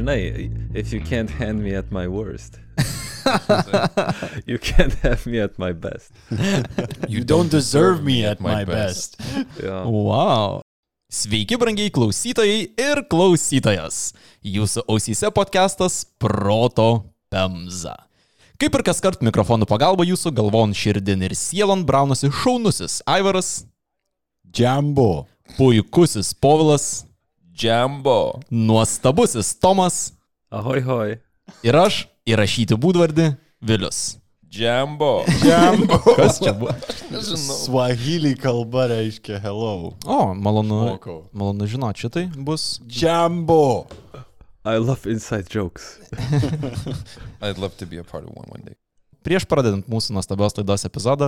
Žinai, if you can't hand me at my worst, you can't have me at my best. You don't deserve me at my best. Jo. Wow. Sveiki, brangiai klausytojai ir klausytojas. Jūsų ausyse podcastas Proto Pemza. Kaip ir kas kart mikrofonų pagalba jūsų galvon, širdin ir sielon braunosi šaunusis Aivaras, Džambo. puikusis Povilas, Džembo. nuostabusis Tomas Ahoj, hoj. ir aš įrašyti būdvardį Vilius. Džembo. Džambo. Kas čia buvo? Nežinau. Swahili kalba reiškia hello. O, malonu, Mokau. malonu žinoti, šitai bus. Džambo. I love inside jokes. I'd love to be a part of one one day. Prieš pradedant mūsų nuostabios laidos epizodą,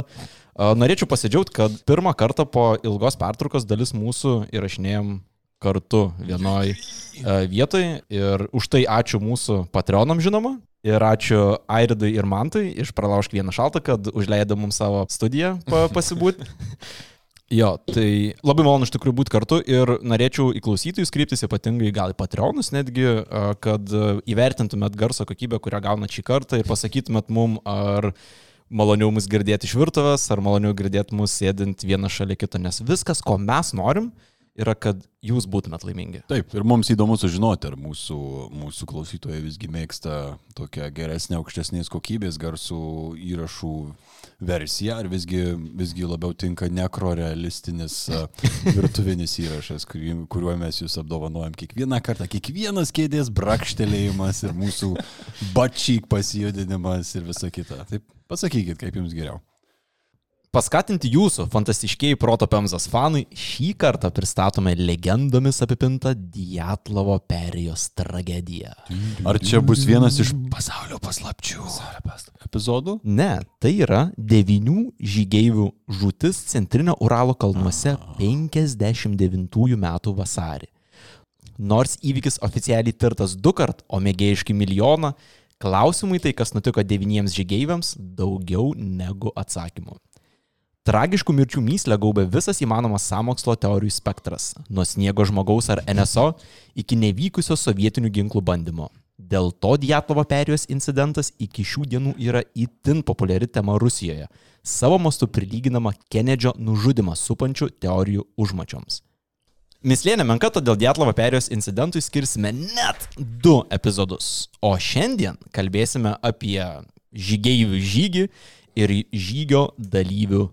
norėčiau pasidžiaugti, kad pirmą kartą po ilgos pertraukos dalis mūsų įrašinėjom kartu vienoj a, vietoj ir už tai ačiū mūsų Patreonam žinoma. Ir ačiū Airidui ir Mantui iš Pralaužk vieną šaltą, kad užleido mums savo studiją pa pasibūti. Jo, tai labai malonu iš tikrųjų būti kartu ir norėčiau į klausytojus kryptis ypatingai gal į Patreonus netgi, a, kad a, įvertintumėt garso kokybę, kurią gaunat šį kartą ir pasakytumėt mum, ar maloniau mus girdėti iš virtuvės, ar maloniau girdėti mus sėdint vieną šalia kito, nes viskas, ko mes norim, yra, kad jūs būtumėt laimingi. Taip, ir mums įdomu sužinoti, ar mūsų, mūsų klausytojai visgi mėgsta tokią geresnę, aukštesnės kokybės garsų įrašų versiją, ar visgi, visgi labiau tinka nekrorealistinis virtuvinis įrašas, kuriuo mes jūs apdovanojam kiekvieną kartą, kiekvienas kėdės brakštelėjimas ir mūsų bačyk pasijudinimas ir visa kita. Taip, pasakykit, kaip jums geriau. Paskatinti jūsų fantastiškiai proto pemzas fanai, šį kartą pristatome legendomis apipintą Dietlovo perijos tragediją. Ar čia bus vienas iš pasaulio paslapčių epizodų? Ne, tai yra devinių žygeivių žūtis Centrinio Uralo kalnuose 59 metų vasarį. Nors įvykis oficialiai tirtas du kart, o mėgėjiškai milijoną, klausimų į tai, kas nutiko devyniems žygeiviams, daugiau negu atsakymų. Tragiškų mirčių myslę gaubė visas įmanomas samokslo teorijų spektras - nuo sniego žmogaus ar NSO iki nevykusio sovietinių ginklų bandymo. Dėl to Dietlovo perijos incidentas iki šių dienų yra itin populiari tema Rusijoje, savo mastu prilyginama Kenedžio nužudimą supančių teorijų užmačioms. Mislė nemenka, todėl Dietlovo perijos incidentui skirsime net du epizodus. O šiandien kalbėsime apie žygeivių žygį ir žygio dalyvių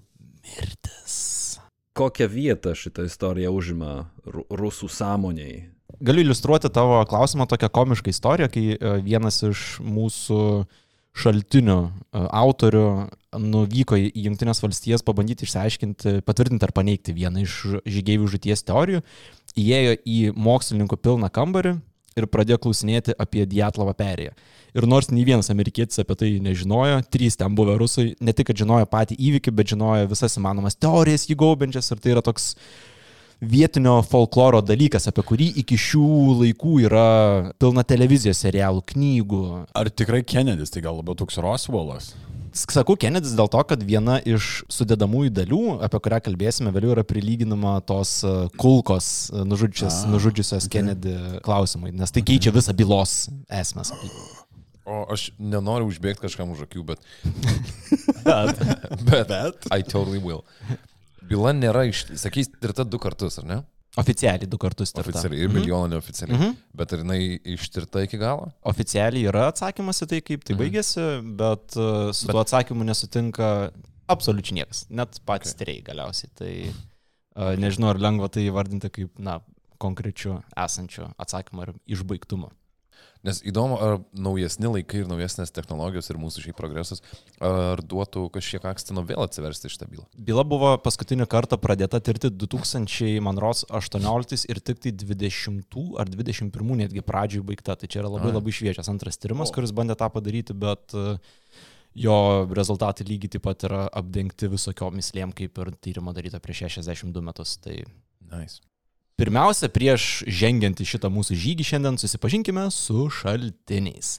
mirtis. Kokią vietą šitą istoriją užima ru rusų sąmoniai? Galiu iliustruoti tavo klausimą tokią komišką istoriją, kai e, vienas iš mūsų šaltinių e, autorių nuvyko į Junktinės valstijas pabandyti išsiaiškinti, patvirtinti ar paneigti vieną iš žygėjų žuties teorijų, įėjo į mokslininkų pilną kambarį ir pradėjo klausinėti apie Dietlovą perėją. Ir nors nei vienas amerikietis apie tai nežinojo, trys ten buvę rusai ne tik, kad žinojo patį įvykį, bet žinojo visas įmanomas teorijas jį gaubiančias ir tai yra toks vietinio folkloro dalykas, apie kurį iki šių laikų yra pilna televizijos serialų, knygų. Ar tikrai Kennedys, tai gal labiau toks Roswellas? Sakau Kennedys dėl to, kad viena iš sudėdamųjų dalių, apie kurią kalbėsime vėliau, yra prilyginama tos e, kulkos e, nužudžiusios, nužudžiusios Kennedy klausimai, nes tai keičia visą bylos esmės. O aš nenoriu užbėgti kažkam už akių, bet... Bet. bet, bet. I totally will. Byla nėra. Sakys, tirta du kartus, ar ne? Oficialiai du kartus tirta. Oficialiai ir milijoną neoficialiai. Mhm. Bet ar jinai ištirta iki galo? Oficialiai yra atsakymas į tai, kaip tai Mhm. baigėsi, bet e, su Bet- tuo atsakymu nesutinka absoliučiai niekas, net patys okay. tyrėjai galiausiai. Tai e, nežinau, ar lengva tai įvardinti kaip, na, konkrečiu esančiu atsakymu ar išbaigtumu. Nes įdomu, ar naujesni laikai ir naujesnės technologijos ir mūsų šiaip progresas, ar duotų kažkiek akstino vėl atsiversti šitą bylą. Byla buvo paskutinį kartą pradėta tirti 2000, man rodos, 18 ir tik tai 20 ar 21 netgi pradžioj baigta. Tai čia yra labai Ai. labai šviežias antras tyrimas, kuris bandė tą padaryti, bet e, jo rezultatai lygiai taip pat yra apdengti visokiomis lėm, kaip ir tyrimo daryta prieš 62 metus. Tai Nice. Pirmiausia, prieš žengiant į šitą mūsų žygį šiandien susipažinkime su šaltiniais.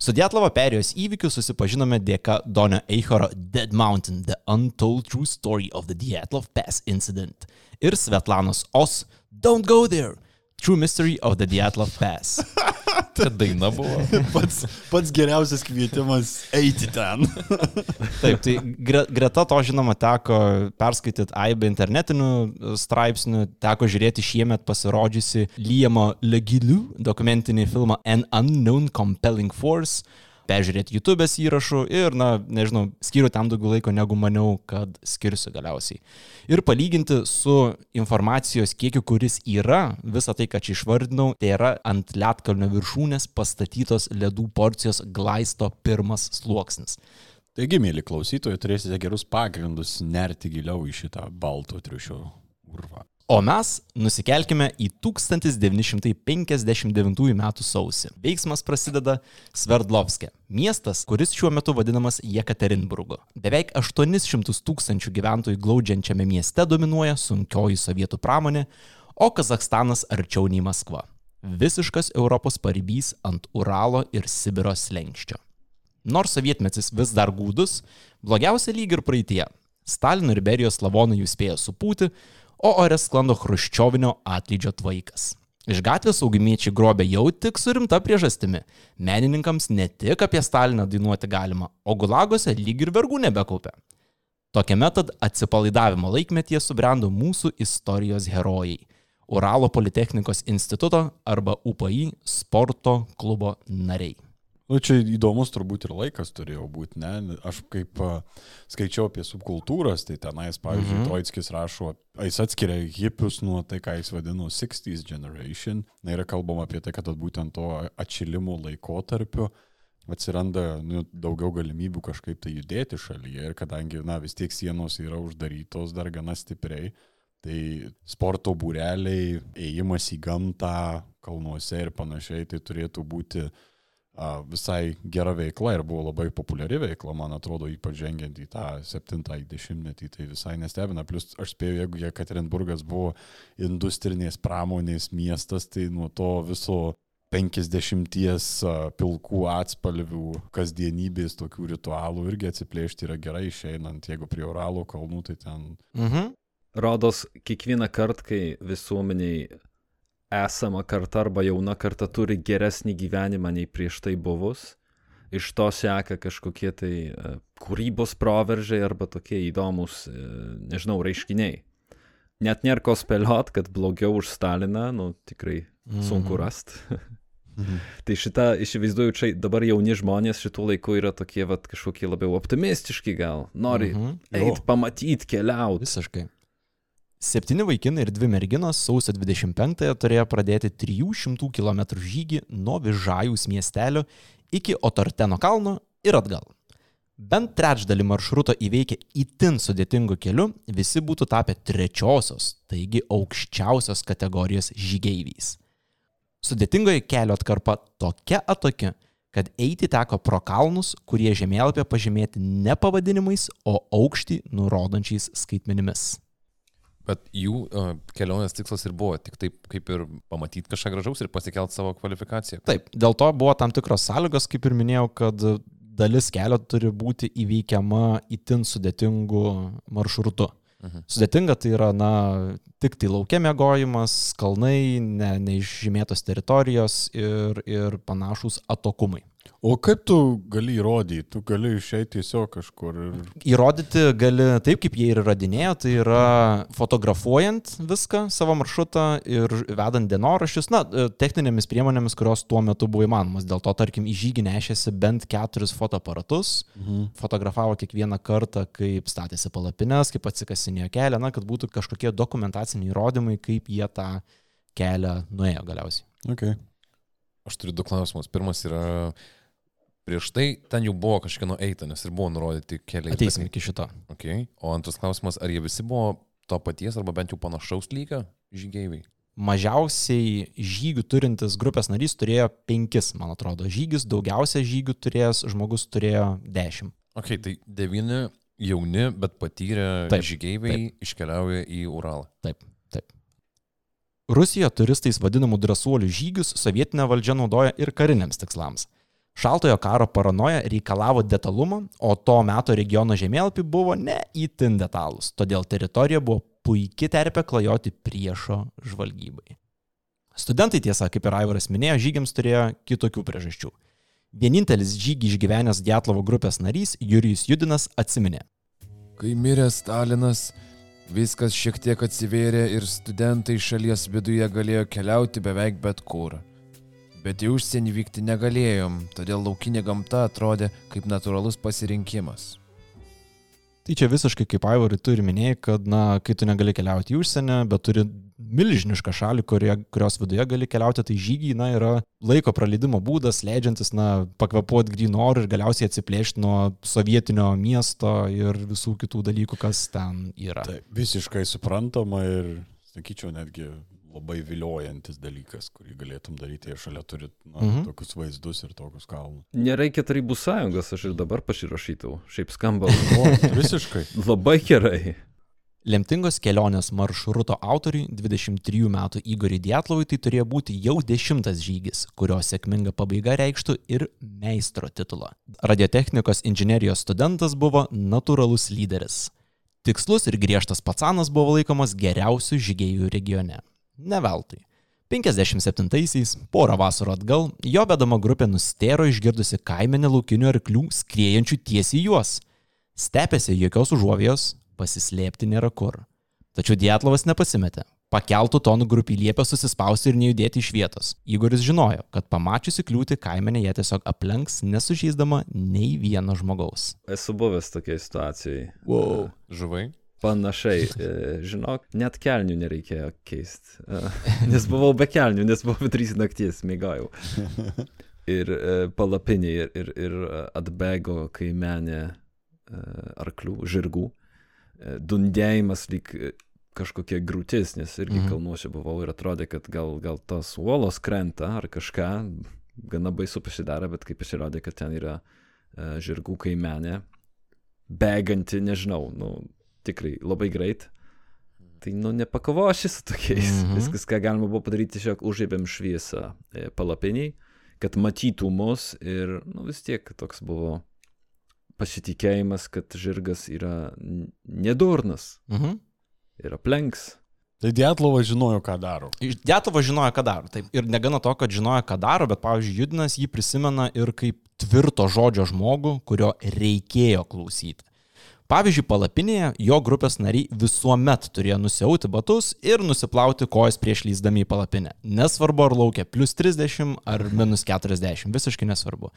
Su Dietlovo perijos įvykiu susipažinome dėka Donio Eichoro Dead Mountain – The Untold True Story of the Dietlov Pass Incident ir Svetlanos Os Don't Go There True Mystery of the Dyatlov Pass. Čia daina buvo. Pats, pats geriausias kvietimas eiti ten. Taip, tai gre, greta to, žinoma, teko perskaityti AIB internetinių straipsnių, teko žiūrėti šiemet pasirodžiusi Liamo Legiliu dokumentinį filmą An Unknown Compelling Force, peržiūrėti YouTube'ės įrašų ir, na, nežinau, skiriu tam daugiau laiko, negu maniau, kad skirsiu galiausiai. Ir palyginti su informacijos kiekiu, kuris yra, visą tai, ką čia išvardinau, tai yra ant Lietkalnio viršūnės pastatytos ledų porcijos glaisto pirmas sluoksnis. Taigi, mėly klausytojai, turėsite gerus pagrindus nerti giliau į šitą balto triušio urvą. O mes nusikelkime į 1959 m. sausį. Veiksmas prasideda Sverdlovske, miestas, kuris šiuo metu vadinamas Jekaterinburgu. Beveik 800 tūkstančių gyventojų glaudžiančiame mieste dominuoja sunkioji sovietų pramonė, o Kazakstanas arčiau nei Maskva. Visiškas Europos paribys ant Uralo ir Sibiro slengščio. Nors sovietmetis vis dar gūdus, blogiausia lyg ir praeitie. Stalino ir Berijos lavonai jų spėjo supūti, o ore sklando chruščiovinio atlydžio tvaikas. Iš gatvės saugimiečiai grobė jau tik su rimta priežastimi. Menininkams ne tik apie Staliną dainuoti galima, o gulagose lyg ir vergų nebekaupė. Tokiame tad atsipalaidavimo laikmetyje subrendo mūsų istorijos herojai - Uralo Politechnikos instituto arba UPI sporto klubo nariai. Nu, čia įdomus turbūt ir laikas turėjo būti, ne? Aš kaip a, skaičiau apie subkultūras, tai tenais, pavyzdžiui, mm -hmm. Troitskis rašo, jis atskiria hipius nuo tai, ką jis vadino 60s generation. Na, yra kalbama apie tai, kad būtent to atšilimo laikotarpiu atsiranda nu, daugiau galimybių kažkaip tai judėti šalyje ir kadangi, na, vis tiek sienos yra uždarytos dar gana stipriai, tai sporto būreliai, ėjimas į gamtą kalnuose ir panašiai, tai turėtų būti visai gera veikla ir buvo labai populiari veikla, man atrodo, ypač žengiant į tą septintąjį dešimtmetį, tai visai nestebina. Plus aš spėjau, jeigu Jekaterinburgas buvo industrinės pramonės miestas, tai nuo to viso 50 a, pilkų atspalvių kasdienybės tokių ritualų irgi atsiplėšti yra gerai išeinant, jeigu prie Uralo kalnų, tai ten Mhm. Rodos, kiekvieną kartą, kai visuomeniai esama karta arba jauna karta turi geresnį gyvenimą nei prieš tai buvus, iš to seka kažkokie tai e, kūrybos proveržiai arba tokie įdomus, e, nežinau, reiškiniai. Net nėra ko spėliot, kad blogiau už Staliną, nu tikrai sunku rast. tai šitą, įsivaizduoju, čia dabar jauni žmonės šitų laikų yra tokie, vat, kažkokie labiau optimistiški gal, nori Mhm. eit, pamatyti, keliauti. Visiškai. Septyni vaikinai ir dvi merginos sausio 25-ąją turėjo pradėti 300 km žygį nuo Vižajus miestelio iki Otorteno kalno ir atgal. Bent trečdalį maršruto įveikę itin sudėtingu keliu, visi būtų tapę trečiosios, taigi aukščiausios kategorijos žygeiviais. Sudėtingoji kelio atkarpa tokia atoki, kad eiti teko pro kalnus, kurie žemėlapė pažymėti ne pavadinimais, o aukštį nurodančiais skaitmenimis. Bet jų uh, kelionės tikslas ir buvo tik taip, kaip ir pamatyti kažką gražaus ir pasikelti savo kvalifikaciją. Taip, dėl to buvo tam tikros sąlygos, kaip ir minėjau, kad dalis kelio turi būti įveikiama itin sudėtingu maršrutu. Mhm. Sudėtinga tai yra, na, tik tai laukia mėgojimas, kalnai, ne, neišžymėtos teritorijos ir, ir panašus atokumai. O kaip tu gali įrodyti? Tu gali išeiti tiesiog kažkur ir... Įrodyti gali taip, kaip jie ir radinėjo, tai yra fotografuojant viską, savo maršrutą ir vedant dienoraščius, na, techninėmis priemonėmis, kurios tuo metu buvo įmanomas. Dėl to, tarkim, į žygį nešėsi bent keturis fotoaparatus, Mhm. fotografavo kiekvieną kartą, kaip statėsi palapines, kaip atsikasinėjo kelią, na, kad būtų kažkokie dokumentaciniai įrodymai, kaip jie tą kelią nuėjo galiausiai. Okay. Aš turiu du klausimus. Pirmas yra, prieš tai ten jau buvo kažkieno eita, nes ir buvo nurodyti keliai. Ateisim iki šito. Okay. O antras klausimas, ar jie visi buvo to paties arba bent jau panašaus lygio žygeiviai? Mažiausiai žygių turintis grupės narys turėjo penkis, man atrodo, žygius, daugiausia žygių turėjęs žmogus turėjo dešimt. Ok, tai devyni jauni, bet patyrę taip. iškeliauja į Uralą. Taip, taip. Rusija turistais vadinamų drąsuolių žygius sovietinė valdžia naudoja ir kariniams tikslams. Šaltojo karo paranoja reikalavo detalumo, o to meto regiono žemėlapiai buvo ne įtin detalūs, todėl teritorija buvo puikiai terpė klajoti priešo žvalgybai. Studentai tiesa, kaip ir Aivaras minėjo, žygiams turėjo kitokių priežasčių. Vienintelis žygį išgyvenęs Dietlovo grupės narys Jurijus Judinas atsiminė. Kai mirė Stalinas, viskas šiek tiek atsivėrė ir studentai šalies viduje galėjo keliauti beveik bet kur. Bet į užsienį vykti negalėjom, todėl laukinė gamta atrodė kaip natūralus pasirinkimas. Tai čia visiškai kaip Aivarai tu ir minėjai, kad, na, kai tu negali keliauti į užsienį, bet turi milžinišką šalį, kurie, kurios viduje gali keliauti, tai žygiai, na, yra laiko praleidimo būdas, leidžiantis, na, pakvepuoti grįno orų ir galiausiai atsiplėšti nuo sovietinio miesto ir visų kitų dalykų, kas ten yra. Tai visiškai suprantama ir, sakyčiau, netgi labai viliojantis dalykas, kurį galėtum daryti, jei šalia turit na, mhm. tokius vaizdus ir tokius kalnus. Nereikia tarybų sąjungos, aš ir dabar pasirašytų. Šiaip skamba O, visiškai. labai gerai. Lemtingos kelionės maršruto autoriui 23 metų Igoriui Dietlovui tai turėjo būti jau dešimtas žygis, kurio sėkminga pabaiga reikštų ir meistro titulą. Radiotechnikos inžinerijos studentas buvo natūralus lyderis. Tikslus ir griežtas pacanas buvo laikomas geriausių žygėjų regione. Neveltui. 57-aisiais, porą vasarų atgal, jo vedama grupė nustėro išgirdusi kaimenę laukinių arklių skriejančių tiesiai juos. Stepėsi jokios užuovėjos, pasislėpti nėra kur. Tačiau Dietlovas nepasimetė. Pakeltų tonų grupį liepė susispausti ir nejudėti iš vietos. Igoris žinojo, kad pamačiusi kliūti kaimenė jie tiesiog aplenks, nesužeisdama nei vieno žmogaus. Esu buvęs tokiai situacijai. Wow. Žuvai? Panašiai, e, žinok, net kelnių nereikėjo keisti. Nes buvau be kelnių, nes buvau trys nakties, mėgajau. Ir e, palapinė ir, ir, ir atbėgo kaimenė e, arklių, žirgų. Dundėjimas lyg kažkokia grūtis, nes irgi mhm. kalnuose buvau ir atrodė, kad gal, gal tos uolos krenta ar kažką, gana baisu pasidarė, bet kaip pasirodė, kad ten yra žirgų kaimenė, bėganti, nežinau, nu, tikrai labai greit. Tai, nu, nepakovoši su tokiais. Mm -hmm. Viskas, ką galima buvo padaryti, tiesiog užėbėm šviesą e, palapiniai, kad matytų mus ir, nu, vis tiek toks buvo pasitikėjimas, kad žirgas yra nedurnas. Mhm. Ir aplenks. Tai Dietlovas žinojo, ką daro. Dietlovas žinojo, ką daro. Taip. Ir negana to, kad žinojo, ką daro, bet, pavyzdžiui, Judinas jį prisimena ir kaip tvirto žodžio žmogų, kurio reikėjo klausyti. Pavyzdžiui, palapinėje jo grupės nariai visuomet turėjo nusiauti batus ir nusiplauti kojas prieš lyzdami į palapinę. Nesvarbu, ar laukia plus 30 ar minus 40, visiškai nesvarbu.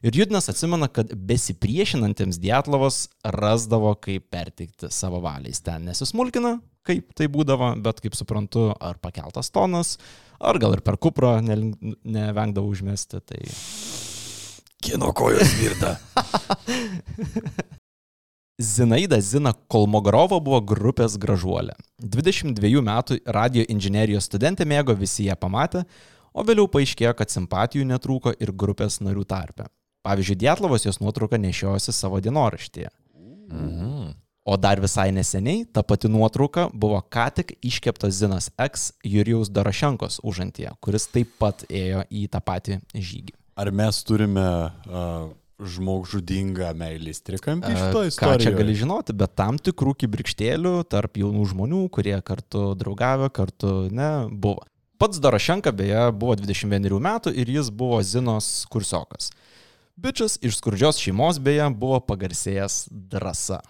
Ir Judinas atsimena, kad besipriešinantiems Dietlovas rasdavo, kaip perteikti savo valiai. Jis ten nesismulkina, kaip tai būdavo, bet kaip suprantu, ar pakeltas tonas, ar gal ir per kuprą nevengdavo užmesti. Tai... Kino kojos virta. Zinaida Zina Kolmogorova buvo grupės gražuolė. 22 metų radio inžinerijos studentė mėgo visi ją pamatę, o vėliau paaiškėjo, kad simpatijų netrūko ir grupės narių tarpe. Pavyzdžiui, Dietlavos jos nuotrauką nešiojosi savo dienoraštyje. Mhm. O dar visai neseniai ta pati nuotrauka buvo ką tik iškeptas Zinas X Jurijaus Darašenkos užantyje, kuris taip pat ėjo į tą patį žygį. Ar mes turime uh, žmogžudingą meilės trikampį šito istorijoje. Ką čia gali žinoti, bet tam tikrų kibrikštėlių tarp jaunų žmonių, kurie kartu draugavę, kartu ne, buvo. Pats Darašenka beje buvo 21 metų ir jis buvo Zinos kursiokas. Bičias iš skurdžios šeimos beje buvo pagarsėjęs drąsa.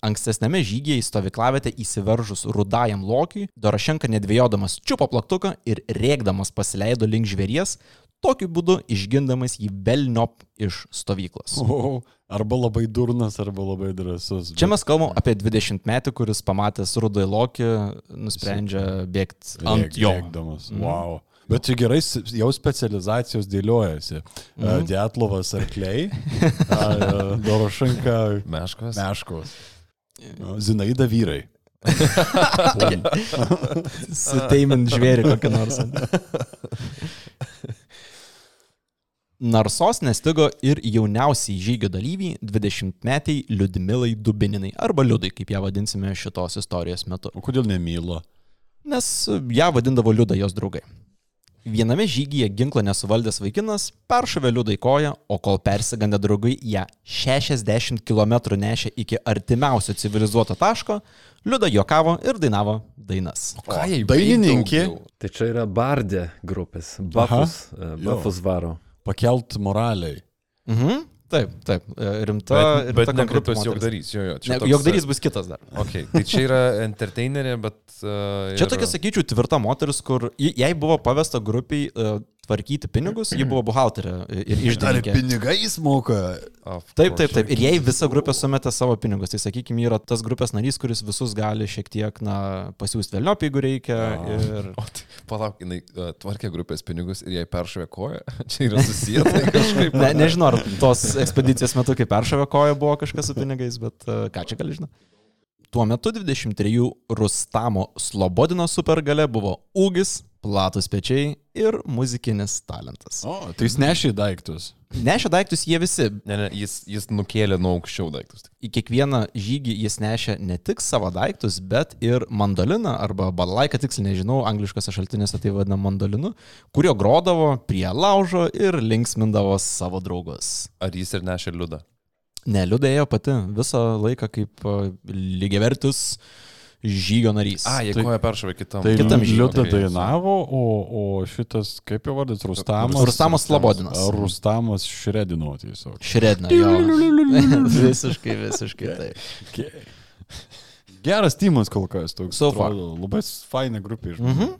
Ankstesnėme žygyje į stovyklavietę įsiveržus rudajam lokiui, Dorošenka nedvėjodamas čiupo plaktuką ir rėkdamas pasileido link žvėries, tokiu būdu išgindamas jį velniop iš stovyklos. O, arba labai durnas, arba labai drasus. Čia mes kalbam apie 20 metį, kuris pamatęs rudai lokį, nusprendžia bėgti ant jo. Bėgdamas. Mm. Wow. Bet čia gerai, jau specializacijos dėliojasi. Mm. Dietlovas arkliai, Dorošanka meškos. meškos. Zinaida vyrai. Suteimint žvėrį kokį nors. Narsos nestigo ir jauniausiai žygio dalyviai, 20-metiai Liudmilai Dubininai, arba Liudai, kaip ją vadinsime šitos istorijos metu. O kodėl nemylo? Nes ją vadindavo Liuda jos draugai. Viename žygyje ginklą nesuvaldęs vaikinas peršovė liūdai koją, o kol persigandė draugai ją 60 km nešė iki artimiausio civilizuoto taško, liūda juokavo ir dainavo dainas. Ką jai dainininkė? Tai čia yra bardė grupės. Buffus, e, Buffus varo. Pakelt moraliai. Mhm. Taip, taip, e, rimta. Bet, rimta bet ne grupės jogdarys, jo, jo. Ne, toks, jogdarys bus kitas dar. Okay, tai čia yra entertainerė, bet... Uh, Čia tokia, sakyčiau, tvirta moteris, kur jai buvo pavesta grupiai uh, tvarkyti pinigus, ji buvo buhalterė ir Ar išdavė. pinigais moka? Taip, taip, taip. Ir jai visa grupė sumetė savo pinigus. Tai sakykime, yra tas grupės narys, kuris visus gali šiek tiek, na, pasiūsti vėliop, jeigu reikia. Ir... O tai, palauk, jinai tvarkė grupės pinigus ir jai peršovė koją. Čia yra susiję tai kažkaip. Ne, nežinau, ar tos ekspedicijos metu, kai peršovė koją, buvo kažkas su pinigais, bet ką čia gali žinoti. Tuo metu 23 Rustamo Slobodino supergalė buvo ūgis, platus pečiai ir muzikinis talentas. O, tai jis nešė daiktus. Nešė daiktus jie visi. Ne, ne, jis, jis nukėlė nuo aukščiau daiktus. Į kiekvieną žygį jis nešė ne tik savo daiktus, bet ir mandoliną arba balaiką, tiksliai nežinau, angliškose šaltinėse tai vadina mandolinu, kurio grodavo prie laužo ir linksmindavo savo draugus. Ar jis ir nešė liudą? Ne, liūdėjo pati visą laiką kaip a, lygiavertis žygio narys. A, jie Tai- koją peršovė kitam. Tai Kitam. Liuda Okay, dainavo, o, o šitas, kaip jo vardas, Rustamas. Rustamas Slobodinas. Ar Rustamas šredino tiesiog. Šredna, jo. visiškai, visiškai taip. Ge- Geras timas kol kas, toks. So far. atrodo, Labai faina grupė. Mhm.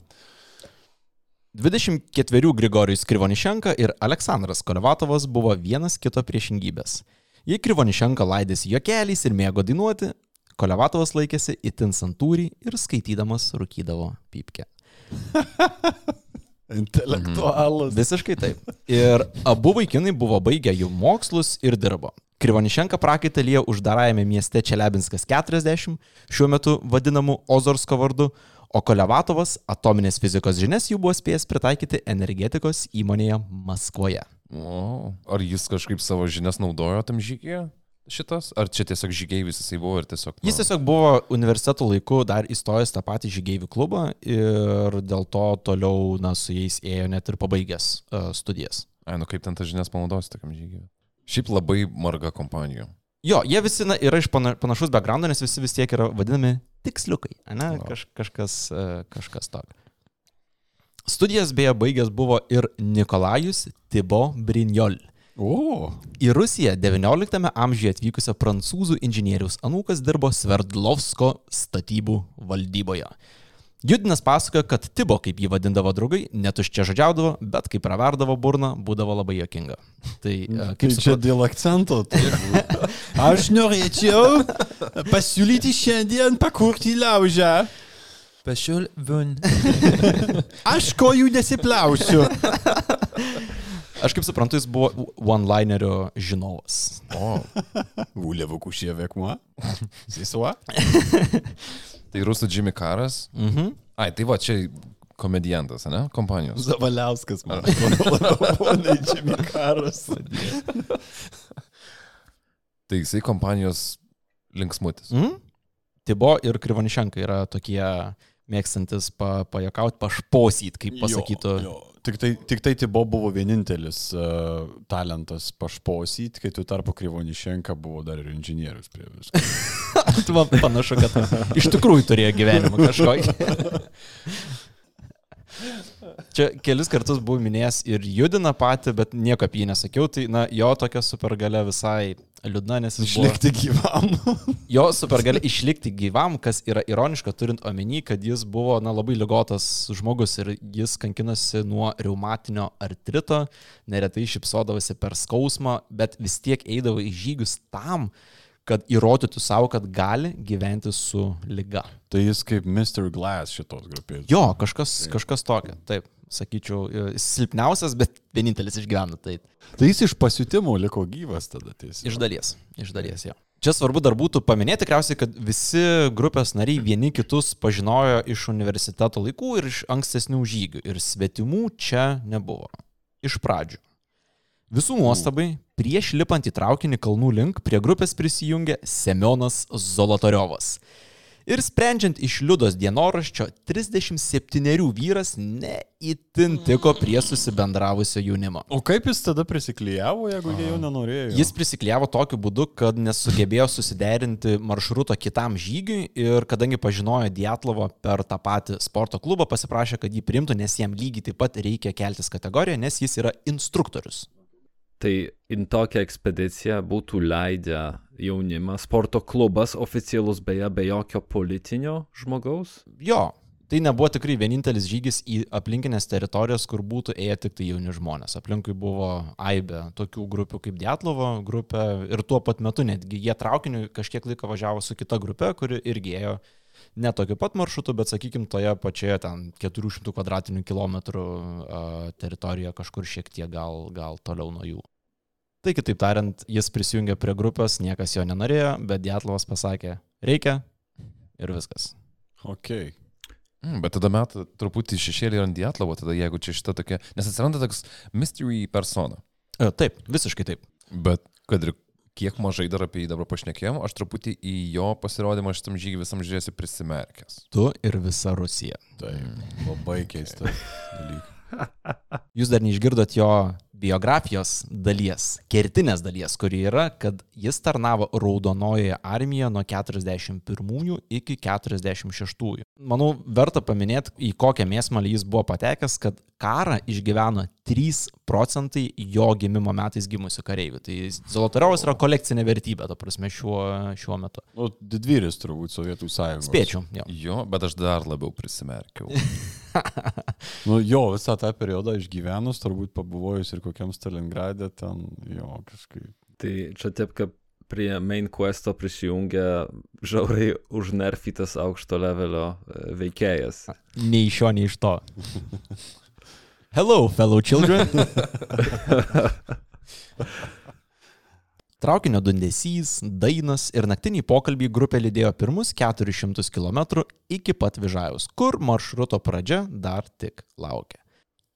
24 Grigorijus Krivonišenka ir Aleksandras Kolevatovas buvo vienas kito priešingybės. Jei Krivonišenka laidėsi jokeliais ir mėgo dainuoti, Kolevatovas laikėsi itin santūriai ir skaitydamas rūkydavo pypkę. Intelektualas. Visiškai taip. Ir abu vaikinai buvo baigę jų mokslus ir dirbo. Krivonišenka prakaitą liejo uždarajame mieste Čelebinskas 40, šiuo metu vadinamu Ozorsko vardu, o Kolevatovas atominės fizikos žinias jau buvo spėjęs pritaikyti energetikos įmonėje Maskvoje. O, ar jis kažkaip savo žinias naudojo tam žygyje? Šitas? Ar čia tiesiog žygeivis jisai buvo ir tiesiog... nu, Jis tiesiog buvo universiteto laiku dar įstojęs tą patį žygeivių klubą ir dėl to toliau na, su jais ėjo net ir pabaigęs uh, studijas. Ai, nu kaip ten tas žinias panaudosi tokiam žygiui? Šiaip labai marga kompanija. Jo, jie visi na, yra iš pana- panašus background, nes visi vis tiek yra vadinami tiksliukai, ne? Kaž, kažkas, e, kažkas tokio. Studijas beje baigęs buvo ir Nikolajus Tibo Brignol. O, Į Rusiją XIX amžiuje atvykusio prancūzų inžinieriaus anūkas dirbo Sverdlovsko statybų valdyboje. Judinas pasakojo, kad Tibo, kaip jį vadindavo draugai, netuščia žodžiaudavo, bet kai praverdavo burną, būdavo labai jokinga. Tai e, kaip kaip čia dėl akcento. turbūt. Aš norėčiau pasiūlyti šiandien pakurti laužą. Pešiul vun. Aš kojų nesiplausiu. Aš kaip suprantu, jis buvo one-linerio žinovas. O, avec moi? C'est soi? tai rusų Jimmy Karas. Mhm. Ai, tai va, čia komedijantas, ne? Kompanijos. Zavaliauskas, man ne Jimmy Karas. Tai jisai kompanijos linksmutis. Mhm. Tibo ir Krivonišenka yra tokie mėgstantis pa, pajakauti, pašposyt, kaip pasakytų. Jo, jo. Tik tai, tik tai Tibo buvo vienintelis uh, talentas pašposyt, kai tu tarpu Krivonišenka buvo dar ir inžinierius prie visko. Tu man panašu, kad iš tikrųjų turėjo gyvenimą kažkokį. Čia kelis kartus buvau minėjęs ir judina patį, bet nieko apie jį nesakiau, tai na, jo tokia supergalia visai liūdna, nes jis buvo... Išlikti gyvam. Jo supergali išlikti gyvam, kas yra ironiška, turint omeny, kad jis buvo na, labai lygotas žmogus ir jis kankinosi nuo reumatinio artrito, neretai šipsodavosi per skausmą, bet vis tiek eidavo į žygius tam, kad įrodytų savo, kad gali gyventi su lyga. Tai jis kaip Mr. Glass šitos grupės. Jo, kažkas, kažkas tokio, taip, sakyčiau, jis silpniausias, bet vienintelis išgyvena, taip. Tai jis iš pasiutimo liko gyvas tada tiesiog. Iš dalies, iš dalies jo. Čia svarbu dar būtų paminėti tikriausiai, kad visi grupės nariai vieni kitus pažinojo iš universiteto laikų ir iš ankstesnių žygių ir svetimų čia nebuvo. Iš pradžių. Visų nuostabai, prieš lipant į traukinį kalnų link prie grupės prisijungė Semionas Zolotoriovas. Ir sprendžiant iš Liudos dienoraščio, 37 vyras neįtin tiko prie susibendravusio jaunimo. O kaip jis tada prisiklyjavo, jeigu jie jau nenorėjo? Jis prisikliavo tokiu būdu, kad nesugebėjo susiderinti maršruto kitam žygiui ir kadangi pažinojo Dietlovo per tą patį sporto klubą, pasiprašė, kad jį primtų, nes jam lygiai taip pat reikia keltis kategoriją, nes jis yra instruktorius. Tai in tokią ekspediciją būtų leidę jaunimą, sporto klubas oficialus beje, be jokio politinio žmogaus. Jo, tai nebuvo tikrai vienintelis žygis į aplinkinės teritorijas, kur būtų ėję tik tai jauni žmonės. Aplinkui buvo aibė tokių grupių kaip Dietlovo grupė ir tuo pat metu netgi jie traukiniu kažkiek laiko važiavo su kita grupė, kuri irgi ėjo ne tokiu pat maršrutu, bet sakykime toje pačioje ten 400 kvadratinių kilometrų teritorijoje kažkur šiek tiek gal, gal toliau nuo jų. Tai kitaip tariant, jis prisijungė prie grupės, niekas jo nenorėjo, bet Dietlovas pasakė, reikia ir viskas. Ok. Mm, bet tada met truputį šešėlį ant Dietlovo, tada jeigu čia šita tokia, nes atsiranda toks mystery persona. E, taip, visiškai taip. Bet kad ir kiek mažai dar apie jį dabar pašnekėjom, aš truputį į jo pasirodymą šitam žygį visam žiūrėsiu prisimerkęs. Tu ir visa Rusija. Taip, labai keistas dalykas. Jūs dar neišgirdot jo biografijos dalies, kertinės dalies, kuri yra, kad jis tarnavo Raudonojoje armijoje nuo 41 iki 46. Manau, verta paminėti, į kokią mėsmalį jis buvo patekęs, kad karą išgyveno 3 procentai jo gimimo metais gimusių kareivių. Tai Zolotarovas yra kolekcinė vertybė, ta prasme, šiuo, šiuo metu. Nu, didvyris turbūt Sovietų sąjungos. Spėčiau, jo. Jo, bet aš dar labiau prisimerkiau. nu, jo, visą tą periodą išgyvenus, turbūt pabuvojus ir kokiam Stalingradė, ten jo kažkaip. Tai čia taip, kaip prie main questo prisijungia žiauriai užnerfytas aukšto levelio e, veikėjas. Nei iš šio, nei iš to. Hello, fellow children. Traukinio dundesys, dainas ir naktiniai pokalbiai grupė lydėjo pirmus 400 km iki pat Vižajaus, kur maršruto pradžia dar tik laukia.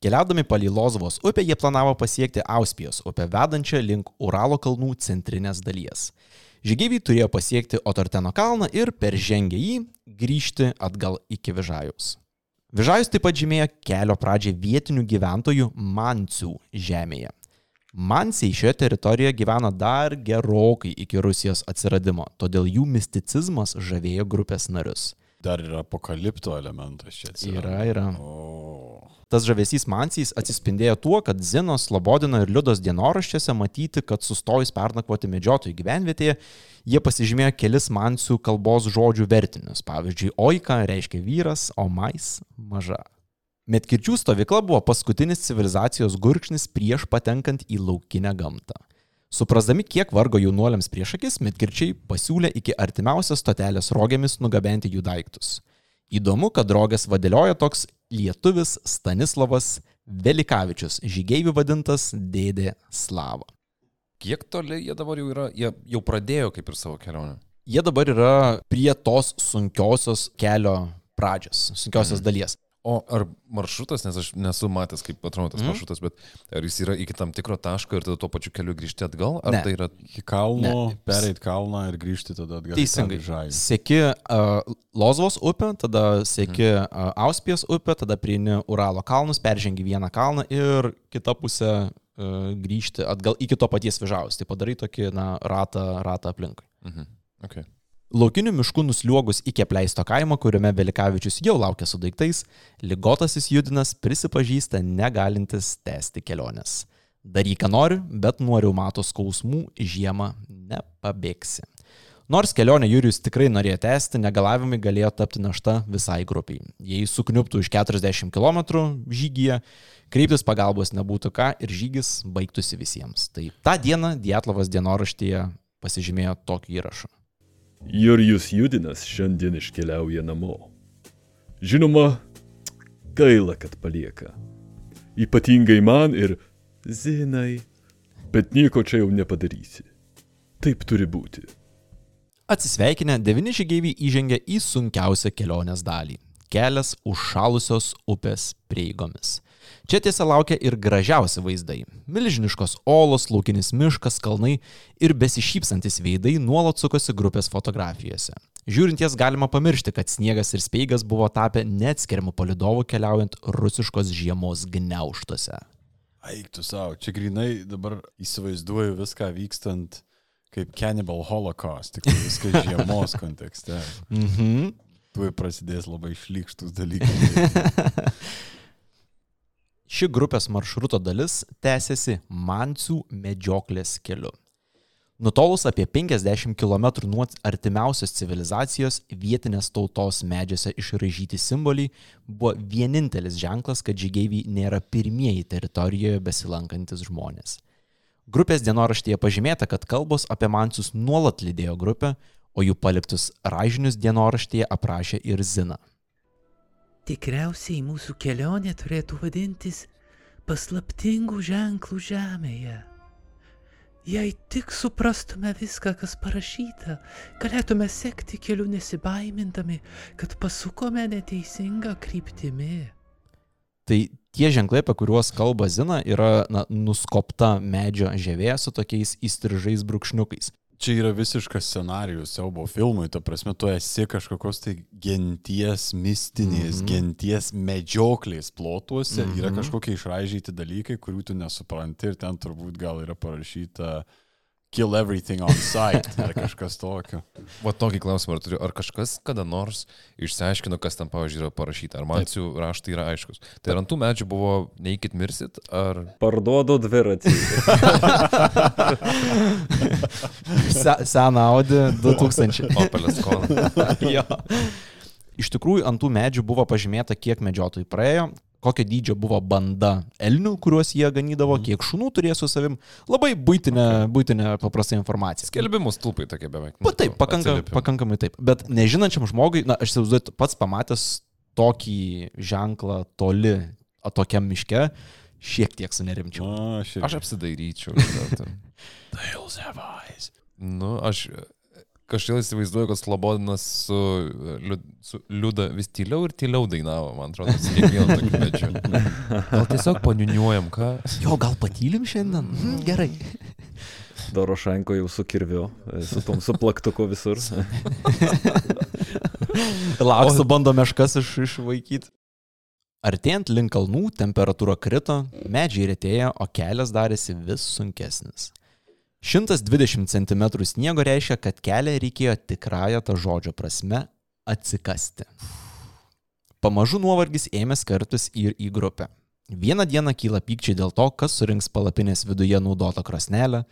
Keliaudami palei Lozovos upę jie planavo pasiekti Auspijos upę vedančią link Uralo kalnų centrinės dalies. Žygeiviai turėjo pasiekti Otorteno kalną ir per žengę jį grįžti atgal iki Vižajaus. Vižajus taip pat žymėjo kelio pradžią vietinių gyventojų Mancių žemėje. Mansiai šioje teritorijoje gyveno dar gerokai iki Rusijos atsiradimo, todėl jų misticizmas žavėjo grupės narius. Dar yra apokalipto elementas čia. Atsiranda. Yra, yra. O. Tas žavesys Mansijais atsispindėjo tuo, kad Zinos, Slobodino ir Liudos dienoraščiuose matyti, kad sustojus pernakvoti medžiotojų gyvenvietėje, jie pasižymėjo kelis Mansių kalbos žodžių vertinius. Pavyzdžiui, oika reiškia vyras, o mais - maža. Metkirčių stovykla buvo paskutinis civilizacijos gurkšnis prieš patenkant į laukinę gamtą. Suprasdami, kiek vargo jaunuoliams prieš akis, metkirčiai pasiūlė iki artimiausios stotelės rogėmis nugabenti jų daiktus. Įdomu, kad rogas vadėlioja toks lietuvis Stanislavas Velikavičius, žygeivių vadintas Dėdė Slava. Kiek toli jie dabar jau yra, jie jau pradėjo kaip ir savo kelionę. Jie dabar yra prie tos sunkiosios kelio pradžios, sunkiosios mm. dalies. O ar maršrutas, nes aš nesu matęs, kaip atrodo tas mm. maršrutas, bet ar jis yra iki tam tikro taško ir tada tuo pačiu keliu grįžti atgal? Ar Ne. tai yra... Iki kalno, pereit kalną ir grįžti tada atgal. Teisingai. Žai. Seki uh, Lozvos upę, tada seki uh, Auspijos upę, tada prieini Uralo kalnus, peržengi vieną kalną ir kitą pusę uh, grįžti atgal iki to paties Vižaus. Tai padarai tokį, na, ratą, ratą aplinkui. Mhm. Okay. Laukinių miškų nusliuogus iki apleisto kaimo, kuriame Velikavičius jau laukia su daiktais, lygotasis Judinas prisipažįsta negalintis tęsti kelionės. Daryk, ką nori, bet nuo reumato skausmų žiemą nepabėgsi. Nors kelionę Jurijus tikrai norėjo tęsti, negalavimai galėjo tapti našta visai grupiai. Jei sukniuptų už 40 km žygyje, kreiptis pagalbos nebūtų ką ir žygis baigtųsi visiems. Tai tą dieną Dietlovas dienoraštyje pasižymėjo tokį įrašą. Jurijus Judinas šiandien iškeliauja namo. Žinoma, gaila, kad palieka. Ypatingai man ir Zinai. Bet nieko čia jau nepadarysi. Taip turi būti. Atsisveikinę, devyni žygeiviai įžengė į sunkiausią kelionės dalį - kelias užšalusios upės prieigomis. Čia tiesa laukia ir gražiausi vaizdai - milžiniškos olos, laukinis miškas, kalnai ir besišypsantis veidai nuolat sukosi grupės fotografijose. Žiūrint jas galima pamiršti, kad sniegas ir speigas buvo tapę neatskiriamų palidovų keliaujant rusiškos žiemos gniauštuose. Eik tu savo, čia grinai dabar įsivaizduoju viską vykstant kaip Cannibal Holocaust, tik tai viskas žiemos kontekste. Mhm. Tuoj prasidės labai šlikštus dalykai. Ši grupės maršruto dalis tęsiasi Mansių medžioklės keliu. Nutolus apie 50 km nuo artimiausios civilizacijos, vietinės tautos medžiuose išražyti simboliai buvo vienintelis ženklas, kad žygeiviai nėra pirmieji teritorijoje besilankantis žmonės. Grupės dienoraštyje pažymėta, kad kalbos apie mansius nuolat lydėjo grupę, o jų paliktus ražinius dienoraštyje aprašė ir Zina. Tikriausiai mūsų kelionė turėtų vadintis paslaptingų ženklų žemėje. Jei tik suprastume viską, kas parašyta, galėtume sekti keliu nesibaimindami, kad pasukome neteisingą kryptimį. Tai tie ženklai, apie kuriuos kalba Zina, yra na, nuskopta medžio žievė su tokiais įstrižais brūkšniukais. Čia yra visiškas scenarijus siaubo filmui, ta prasme, tu esi kažkokios tai genties mistinės, mm -hmm. genties medžioklės plotuose, mm -hmm. yra kažkokie išraižyti dalykai, kurių tu nesupranti ir ten turbūt gal yra parašyta kill everything on sight ar kažkas tokio. Va tokį klausimą ar turiu. Ar kažkas kada nors išsiaiškino, kas ten, pavyzdžiui, yra parašyta? Ar mansių raštai yra aiškus? Tai ar ant tų medžių buvo neikit mirsit, ar... Parduodu dviratį. Se, seną Audi 2000. Opelės kona. jo. Iš tikrųjų, ant tų medžių buvo pažymėta, kiek medžiotojų praėjo, kokio dydžio buvo banda elnių, kuriuos jie ganydavo, kiek šunų turėjo su savim. Labai būtinė, būtinė paprasta informacija. Skelbimus tūpai tokie beveik. Pa, taip, pakanka, pakankamai taip. Bet nežinančiam žmogui, na, aš įsivaizduoju, pats pamatęs tokį ženklą toli, tokiam miške, šiek tiek sunerimčiau. Aš ir... Aš apsidairyčiau. hills have eyes. nu, aš kažkaip įsivaizduoju, kad Slobodinas su, liu, su Liuda vis tyliau ir tyliau dainavo, man atrodo, su kiekvienu tokiu medžiu. Gal tiesiog paniuniuojam, ką? Jo, gal patylim šiandien? Mhm, gerai. Dorošenko jau su kirviu, su tom suplaktuku visur. Lauksu bando meškas iš, išvaikyti. Artėjant link kalnų temperatūra krito, medžiai retėjo, o kelias darėsi vis sunkesnis. 120 cm sniego reiškia, kad kelią reikėjo tikrąją tą žodžio prasme atsikasti. Pamažu nuovargis ėmė skartus ir į grupę. Vieną dieną kyla pykčiai dėl to, kas surinks palapinės viduje naudotą krosnelę,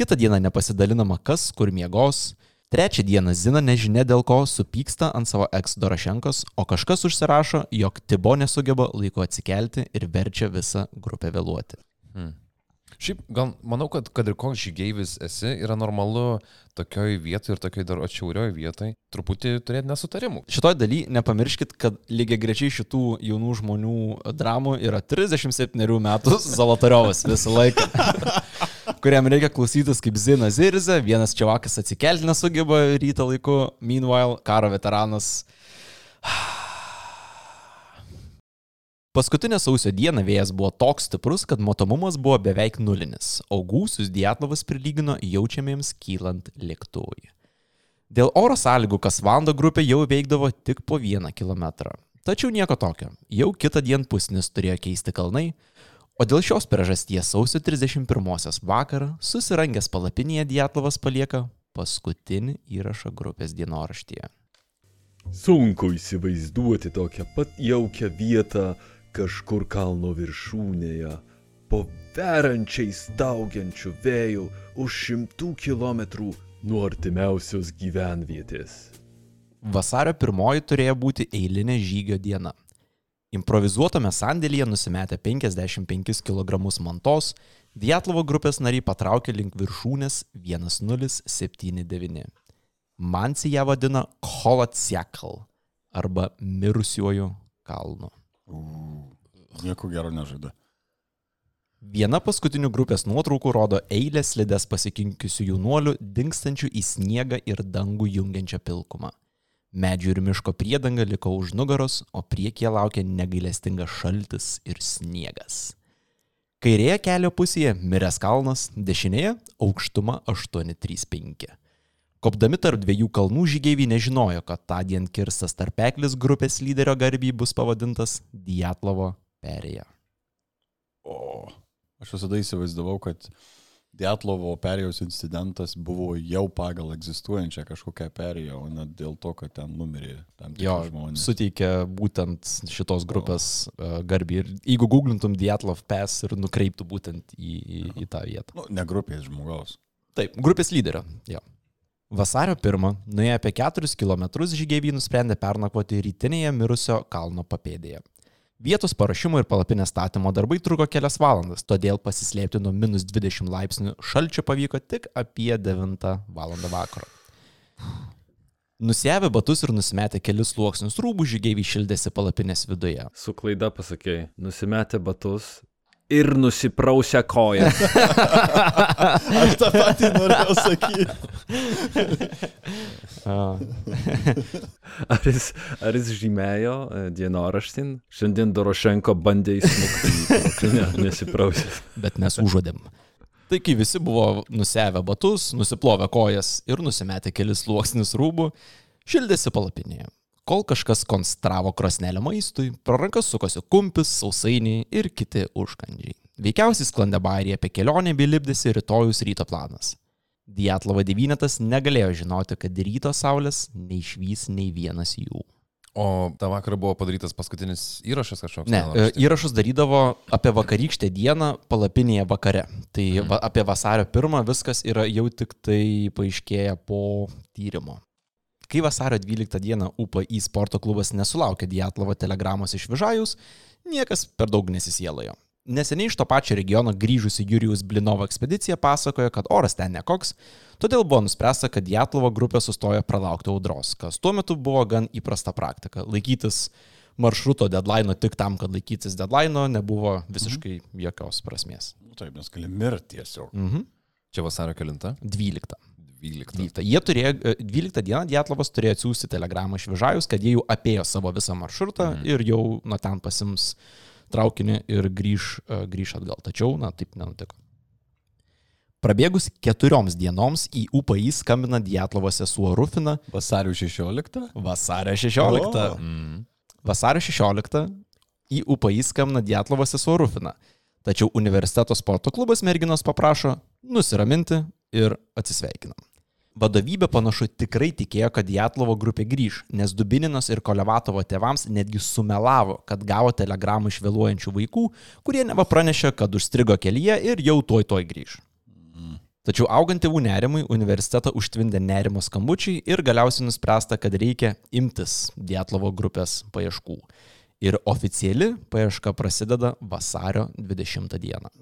kitą dieną nepasidalinama, kas kur miegos, trečią dieną Zina nežinia dėl ko supyksta ant savo eks Dorošenkos, o kažkas užsirašo, jog Tibo nesugeba laiku atsikelti ir verčia visą grupę vėluoti. Hmm. Šiaip, gal manau, kad kad ir koks žygeivis esi, yra normalu tokioj vietoje ir tokioj dar atšiaurioj vietoje truputį turėti nesutarimų. Šitoj daly nepamirškit, kad lygiai grečiai šitų jaunų žmonių dramų yra 37 metų Zolotariovas visą laiką. kuriam reikia klausytis kaip Zina Zirza, vienas čiavakas atsikelti nesugeba ryto laiku, meanwhile karo veteranas. Paskutinę sausio dieną vėjas buvo toks stiprus, kad matomumas buvo beveik nulinis, o gūsius Dietlovas prilygino jaučiamiems kylant lėktuvui. Dėl oro sąlygų kas valandą grupė jau veikdavo tik po vieną kilometrą. Tačiau nieko tokio, jau kitą dieną pusnis turėjo keisti kalnai, o dėl šios priežasties sausio 31 vakarą susirangęs palapinėje Dietlovas palieka paskutinį įrašą grupės dienoraštyje. Sunku įsivaizduoti tokią pat jaukią vietą kažkur kalno viršūnėje, po verančiais daugiančių vėjų už šimtų kilometrų nuo artimiausios gyvenvietės. Vasario pirmoji turėjo būti eilinė žygio diena. Improvizuotame sandėlyje nusimetę 55 kg mantos, Dietlovo grupės nariai patraukė link viršūnės 1079. Mansi ją vadina Kolatsiakal arba mirusiuoju kalnu. Nieko gero nežada. Viena paskutinių grupės nuotraukų rodo eilę slides pasikinkiusių jaunuolių, dinkstančių į sniegą ir dangų jungiančią pilkumą. Medžių ir miško priedanga liko už nugaros, o priekyje laukia negailestingas šaltis ir sniegas. Kairėje kelio pusėje miręs kalnas, dešinėje aukštuma 835. Kopdami tarp dviejų kalnų žygeiviai nežinojo, kad tą dieną kirstas tarpeklis grupės lyderio garbį bus pavadintas Dietlovo perėja. O, aš visada įsivaizdavau, kad Dietlovo perėjos incidentas buvo jau pagal egzistuojančią kažkokią perėją, o ne dėl to, kad ten numirė tam tikri žmonės. suteikia būtent šitos grupės uh, garbį. Ir jeigu googlintum Dietlov Pass ir nukreiptų būtent į, į, į tą vietą. Nu, ne grupės žmogaus. Taip, grupės lyderio. Jo. Vasario 1, nuėję apie 4 km, žygeiviai nusprendė pernakvoti rytinėje mirusio kalno papėdėje. Vietos paruošimo ir palapinės statymo darbai truko kelias valandas, todėl pasislėpti nuo minus 20 laipsnių šalčio pavyko tik apie 9 val. vakaro. Nusėvę batus ir nusimetę kelius sluoksnius rūbų, žygeiviai šildėsi palapinės viduje. Su klaida pasakėjai, nusimetę batus ir nusiprausę koją. Aš tą patį norėjau sakyti. Ar jis, ar jis žymėjo e, dienoraštin? Šiandien Dorošenko bandė įsmukti palapinę, nesiprausęs. bet mes užuodėm. Tai kai visi buvo nusevę batus, nusiplovę kojas ir nusimetę kelis sluoksnius rūbų, šildėsi palapinėje. Kol kažkas konstravo krosnelę maistui, pro rankas sukosi kumpis, sausainiai ir kiti užkandžiai. Veikiausiai sklandė bairį apie kelionę bei lipdėsi rytojus ryto planas. Dietlovo devynetas negalėjo žinoti, kad ryto saulės neišvys nei vienas jų. O tą vakarą buvo padarytas paskutinis įrašas kažkoks? Ne, dienorašty? įrašus darydavo apie vakarykštę dieną palapinėje vakare. Tai Mhm. va, apie vasario pirmą viskas yra jau tik tai paaiškėję po tyrimo. Kai vasario 12 dieną UPI sporto klubas nesulaukė Dietlovo telegramos iš Vižajus, niekas per daug nesisėlojo. Neseniai iš to pačio regiono grįžusi Jurijus Blinovo ekspedicija pasakojo, kad oras ten nekoks, todėl buvo nuspręsta, kad Dietlovo grupė sustojo pralaukti audros, kas tuo metu buvo gan įprasta praktika. Laikytis maršruto deadline tik tam, kad laikytis deadline nebuvo visiškai jokios prasmės. Nu, taip, nes gali mirti tiesiog. Mhm. Čia vasario kilinta? 12. 12. 12. Jie turėjo, e, 12 dieną Dietlovas turėjo atsiųsti telegramą iš Vižajus, kad jie jau apėjo savo visą maršrutą Mhm. ir jau nuo ten pasims traukinį ir grįž, e, grįž atgal. Tačiau, na, taip nenutiko. Prabėgus keturioms dienoms į UPI skambina Dietlovo sesuo Rufina Vasario 16. vasario 16. O. Mm. Vasario 16 į UPI skambina Dietlovo sesuo Rufina. Tačiau universiteto sporto klubas merginos paprašo nusiraminti ir atsisveikinam. Vadovybė panašu tikrai tikėjo, kad Dietlovo grupė grįž, nes Dubininos ir Kolevatovo tėvams netgi sumelavo, kad gavo telegramų iš vėluojančių vaikų, kurie neva pranešė, kad užstrigo kelyje ir jau toj toj grįž. Tačiau augant tėvų nerimui, universitetą užtvindė nerimo skambučiai ir galiausiai nuspręsta, kad reikia imtis Dietlovo grupės paieškų. Ir oficiali paieška prasideda vasario 20 dieną.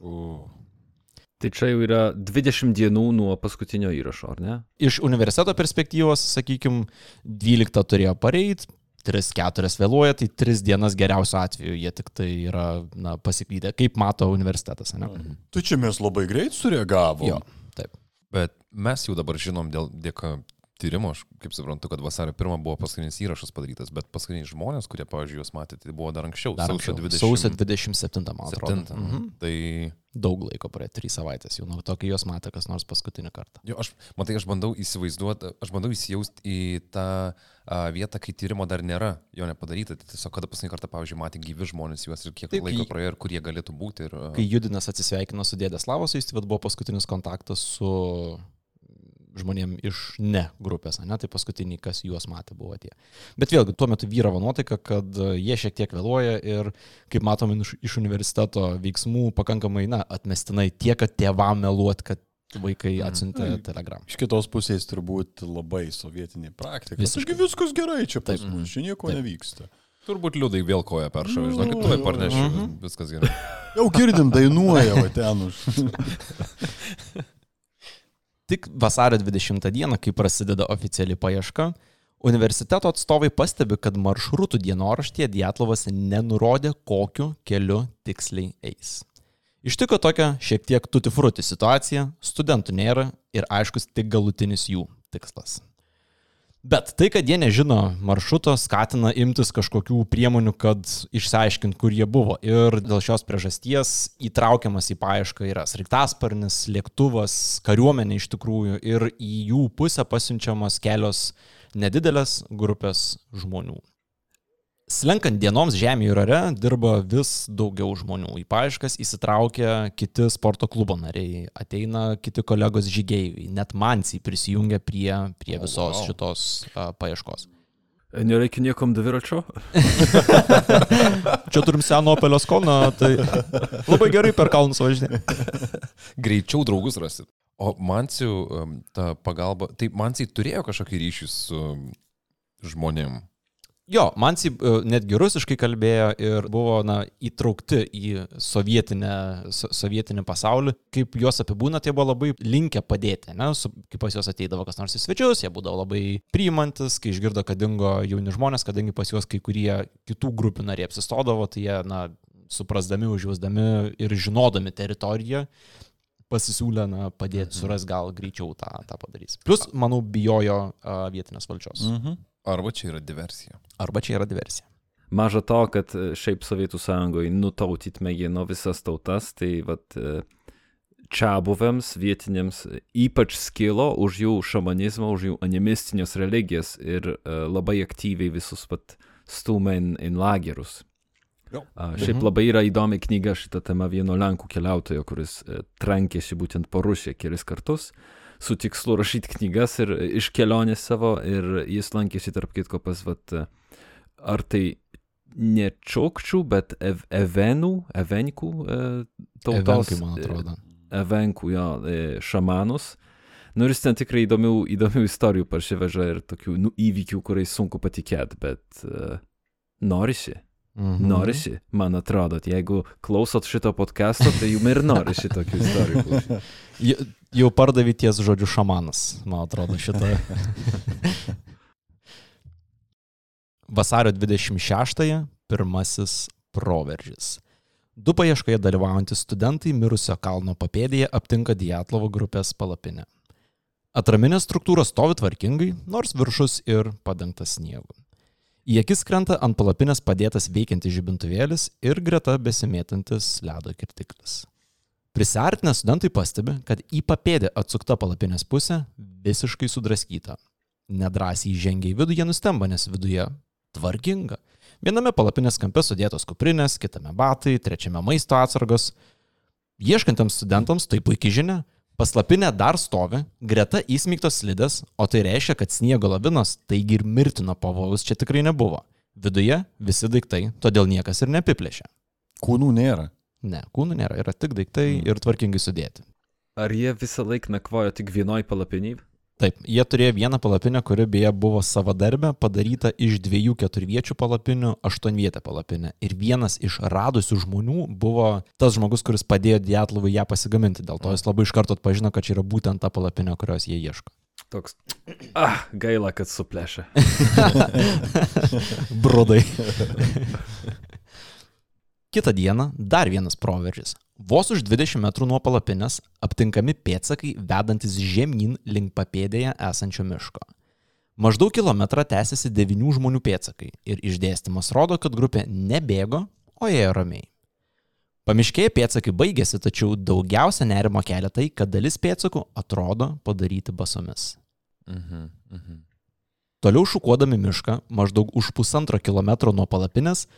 Tai čia jau yra 20 dienų nuo paskutinio įrašo, ar ne? Iš universiteto perspektyvos, sakykime, 12 turėjo pareit, 3-4 vėluoja, tai 3 dienas geriausiu atveju jie tik tai yra na, pasiklydę, kaip mato universitetas. Ne? Tai čia mes labai greit sureagavom. Jo, taip. Bet mes jau dabar žinom dėl dėka tyrimo, aš kaip suprantu, kad vasario 1 buvo paskutinis įrašas padarytas, bet paskutiniai žmonės, kurie, pavyzdžiui, juos matė, tai buvo dar anksčiau. Dar sausio anksčiau. 20 Sausio 27, man atrodo. 7. Mhm. Tai Daug laiko praėjo, 3 savaitės jau nuo to, kai juos matė kas nors paskutinį kartą. jo, aš, matai, aš bandau įsivaizduoti, aš bandau įsijausti į tą a, vietą, kai tyrimo dar nėra, jo nepadaryta. Tai tiesiog kada paskutinį kartą, pavyzdžiui, matė gyvi žmonės juos ir kiek Taip, laiko praėjo ir kur jie galėtų būti. Ir, a, Kai Judinas atsisveikino su dėdės Lavos, jis tai buvo paskutinis kontaktas su žmonėm iš ne grupės, ne? tai paskutiniai, kas juos matė, buvo tie. Bet vėlgi, tuo metu vyravo nuotaika, kad e, jie šiek tiek vėluoja ir, kaip matome iš, universiteto veiksmų, pakankamai, na, atmestinai tiek, kad tėvam meluot, kad vaikai atsiuntė Ai. telegramą. Iš kitos pusės turbūt labai sovietinė praktika. Visiškai. Viskas gerai čia pas Taip. mus, čia nieko Taip. nevyksta. turbūt liūdai vėl koja peršovė, žinokit, tu parnešiu, Mhm. viskas gerai. Jau girdim, dainuoja va ten už. Tik vasario 20 dieną, kai prasideda oficiali paieška, universiteto atstovai pastebi, kad maršrutų dienoraštyje Dietlovas nenurodė, kokiu keliu tiksliai eis. Ištiko tokia šiek tiek tutifruti situacija, studentų nėra ir aiškus tik galutinis jų tikslas. Bet tai, kad jie nežino maršruto, skatina imtis kažkokių priemonių, kad išsiaiškint, kur jie buvo. Ir dėl šios priežasties įtraukiamas į paiešką yra sraigtasparnis, lėktuvas, kariuomenė iš tikrųjų ir į jų pusę pasiunčiamos kelios nedidelės grupės žmonių. Slenkant dienoms Žemėje ir ore dirba vis daugiau žmonių. Į paieškas įsitraukia kiti sporto klubo nariai, ateina kiti kolegos žygėjai, net mansiai prisijungia prie, prie visos wow. šitos a, paieškos. Nereikia niekom dviračio? Čia turim seną Opelio skoną, tai labai gerai per kalnus važinė. Greičiau draugus rasit. O Mansių ta pagalba, tai Mansiai turėjo kažkokį ryšį su žmonėm. Jo, Mansi netgi rusiškai kalbėjo ir buvo na, įtraukti į sovietinę, so, sovietinį pasaulį. Kaip juos apibūna, tai buvo labai linkę padėti. Ne? Su, kai pas juos ateidavo kas nors į svečius, jie būdavo labai priimantis, kai išgirdo, kad dingo jauni žmonės, kadangi pas juos kai kurie kitų grupių nariai apsistodavo, tai jie, na, suprasdami, užjausdami ir žinodami teritoriją, pasisiūlė na, padėti, suras gal greičiau tą, tą padarys. Plus, manau, bijojo uh, vietinės valdžios. Mhm. Arba čia yra diversija. Arba čia yra diversija. Maža to, kad e, šiaip Sovietų sąjungoje nutautyt mėgino visas tautas, tai vat e, čia buvėms vietiniams e, ypač skilo už jų šamanizmą, už jų animistinius religijas ir uh, labai aktyviai visus vat stumė in, in lagerus. Jo. A, šiaip labai yra įdomi knyga šitą temą vieno lenkų keliautojo, kuris trankėsi būtent po Rusiją kelis kartus su tikslu rašyti knygas ir e, iš kelionės savo ir jis lankėsi tarp kitko pas vat, e, ar tai ne čokčių, bet ev, evenų, evenkų e, tautos. Evenkai, man atrodo. Evenkų, jo, e, šamanus. Nu ir jis ten tikrai įdomių, įdomių istorijų parsiveža ir tokių nu, įvykių, kuriais sunku patikėti, bet uh, norisi. Mhm. Norisi, man atrodo, jeigu klausot šito podcast'o, tai jums ir norisi tokių istorijų. Jau- pardavė ties žodžiu šamanas, man atrodo, šitą. Vasario 26-ąją pirmasis proveržis. Du paieškoje dalyvaujantis studentai mirusio kalno papėdėje aptinka Dietlovo grupės palapinę. Atraminė struktūra stovi tvarkingai, nors viršus ir padengtas sniegu. Į akis krenta ant palapinės padėtas veikiantis žibintuvėlis ir greta besimėtantis ledo kirtiklis. Prisartinę studentai pastebi, kad į papėdę atsukta palapinės pusė visiškai sudraskyta. Nedrasiai žengia į vidų, jie nustemba, nes viduje tvarkinga. Viename palapinės kampe sudėtos kuprinės, kitame batai, trečiame maisto atsargos. Ieškantiems studentams tai puikiai žinia, paslapinė dar stovi, greta įsmygtos slidės, o tai reiškia, kad sniego lavinos, taigi ir mirtino pavojus čia tikrai nebuvo. Viduje visi daiktai, todėl niekas ir neapiplėšė. Kūnų nėra. Ne, kūnų nėra, yra tik daiktai ir tvarkingai sudėti. Ar jie visą laiką nakvojo tik vienoj palapinėj? Taip, jie turėjo vieną palapinę, kuri beje buvo savadarbė, padaryta iš dviejų keturviečių palapinių, aštuonvietę palapinę. Ir vienas iš radusių žmonių buvo tas žmogus, kuris padėjo Dietlovui ją pasigaminti. Dėl to jis labai iš karto atpažino, kad čia yra būtent ta palapinė, kurios jie ieško. Toks. Ah, gaila, kad suplešė. Brudai. Kitą dieną dar vienas proveržis. Vos už 20 metrų nuo palapinės aptinkami pėtsakai vedantis žemyn link papėdėje esančio miško. Maždaug kilometrą tęsiasi devinių žmonių pėtsakai ir išdėstymas rodo, kad grupė nebėgo, o ėjo ramiai. Pamiškėje pėtsakai baigėsi, tačiau daugiausia nerimo kelia tai, kad dalis pėtsakų atrodo padaryti basomis. Mhm, mhm. Toliau šukuodami mišką, maždaug už pusantro kilometro nuo palapinės,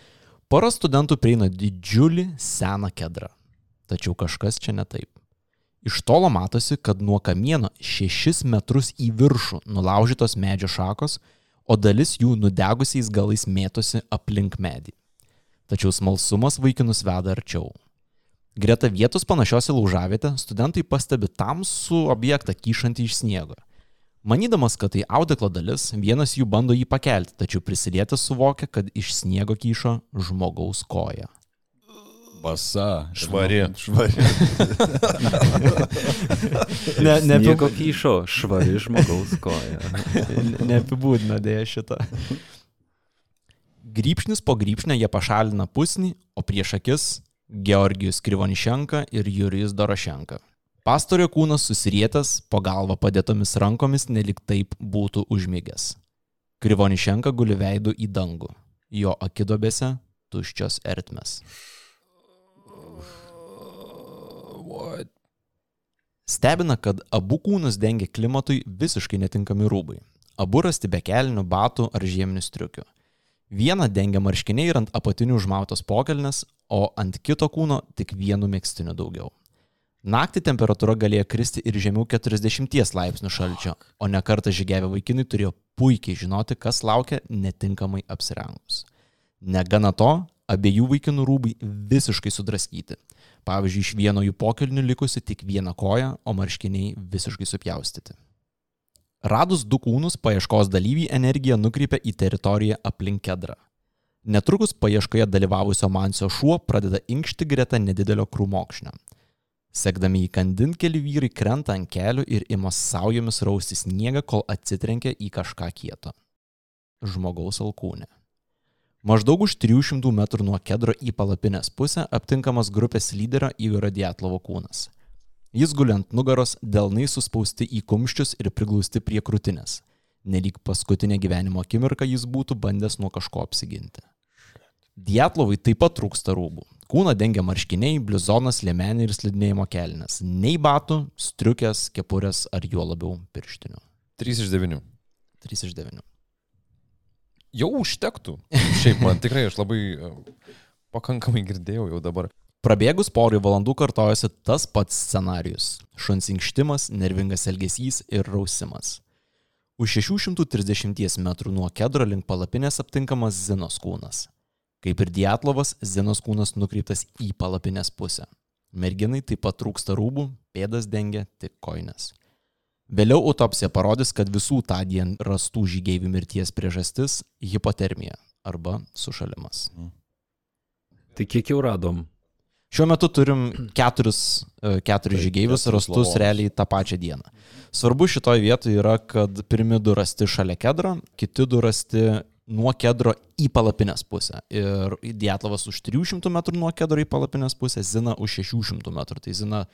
pora studentų prieina didžiulį seną kedrą. Tačiau kažkas čia ne taip. Iš tolo matosi, kad nuo kamieno šešis metrus į viršų nulaužytos medžio šakos, o dalis jų nudegusiais galais mėtosi aplink medį. Tačiau smalsumas vaikinus veda arčiau. Greta vietos panašios į laužavietę studentai pastebi tamsų objektą kyšantį iš sniego. Manydamas, kad tai audeklo dalis, vienas jų bando jį pakelti, tačiau prisilietęs suvokia, kad iš sniego kyšo žmogaus koja. Basa. Švari. Švari. Ne, ne, Nieko kyšo, švari žmogaus koja. Neapibūdina dėja šitą. Grįpšnis po grįpšnio jie pašalina pusnį, o prieš akis Georgijus Krivonišenka ir Jurijus Dorošenka. Pastorio kūnas susirietęs, po galvą padėtomis rankomis nelik taip būtų užmygęs. Krivonišenka guli veidų į dangų. Jo akidobėse tuščios ertmes. What? Stebina, kad abu kūnus dengia klimatui visiškai netinkami rūbai. Abu rasti be kelnių, batų ar žieminių striukių. Vieną dengia marškiniai ir ant apatinių užmautos pokelnes, o ant kito kūno tik vienu mėgstiniu daugiau. Naktį temperatūra galėjo kristi ir žemiau 40 laipsnių šalčio, o ne kartą žygiavę vaikinai turėjo puikiai žinoti, kas laukia netinkamai apsirengus. Negana to, abiejų vaikinų rūbai visiškai sudraskyti. Pavyzdžiui, iš vieno jų pokelnių likusi tik viena koja, o marškiniai visiškai supjaustyti. Radus du kūnus, paieškos dalyviai energiją nukreipia į teritoriją aplink kedrą. Netrukus paieškoje dalyvavusio Mansio šuo pradeda inkšti greta nedidelio krūmokšnio. Sekdami į kandinkelį vyrai krenta ant kelių ir ima saujomis rausti sniegą, kol atsitrenkia į kažką kieto. Žmogaus alkūnė. Maždaug už 300 metrų nuo kedro į palapinės pusę aptinkamas grupės lyderio Igoro Dietlovo kūnas. Jis guli ant nugaros, delnai suspausti į kumščius ir priglausti prie krūtinės. Nelyg paskutinė gyvenimo akimirka jis būtų bandęs nuo kažko apsiginti. Dietlovai taip pat trūksta rūbų. Kūną dengia marškiniai, bliuzonas, lėmenė ir slidinėjimo kelnes. Nei batų, striukės, kepurės ar juo labiau pirštinių. 3 iš 9. 3 iš 9. Jau užtektų. Šiaip man tikrai aš labai e, pakankamai girdėjau jau dabar. Prabėgus porai valandų kartojasi tas pats scenarius - šuns inkštimas, nervingas elgesys ir rausimas. Už 630 metrų nuo kedro link palapinės aptinkamas Zinos kūnas. Kaip ir Dietlovas, Zinos kūnas nukreiptas į palapinės pusę. Merginai taip pat trūksta rūbų, pėdas dengia tik koinės. Vėliau autopsija parodys, kad visų tą dieną rastų žygeivių mirties priežastis - hipotermija arba sušalimas. Tai kiek jau radom? Šiuo metu turim keturis, e, keturis Taip, žygeivius rastus lavonus. realiai tą pačią dieną. Svarbu šitoje vietoje yra, kad pirmi du rasti šalia kedro, kiti du rasti nuo kedro į palapinės pusę. Ir Dietlavas už 300 metrų nuo kedro į palapinės pusę, Zina už 600 metrų. Tai Zina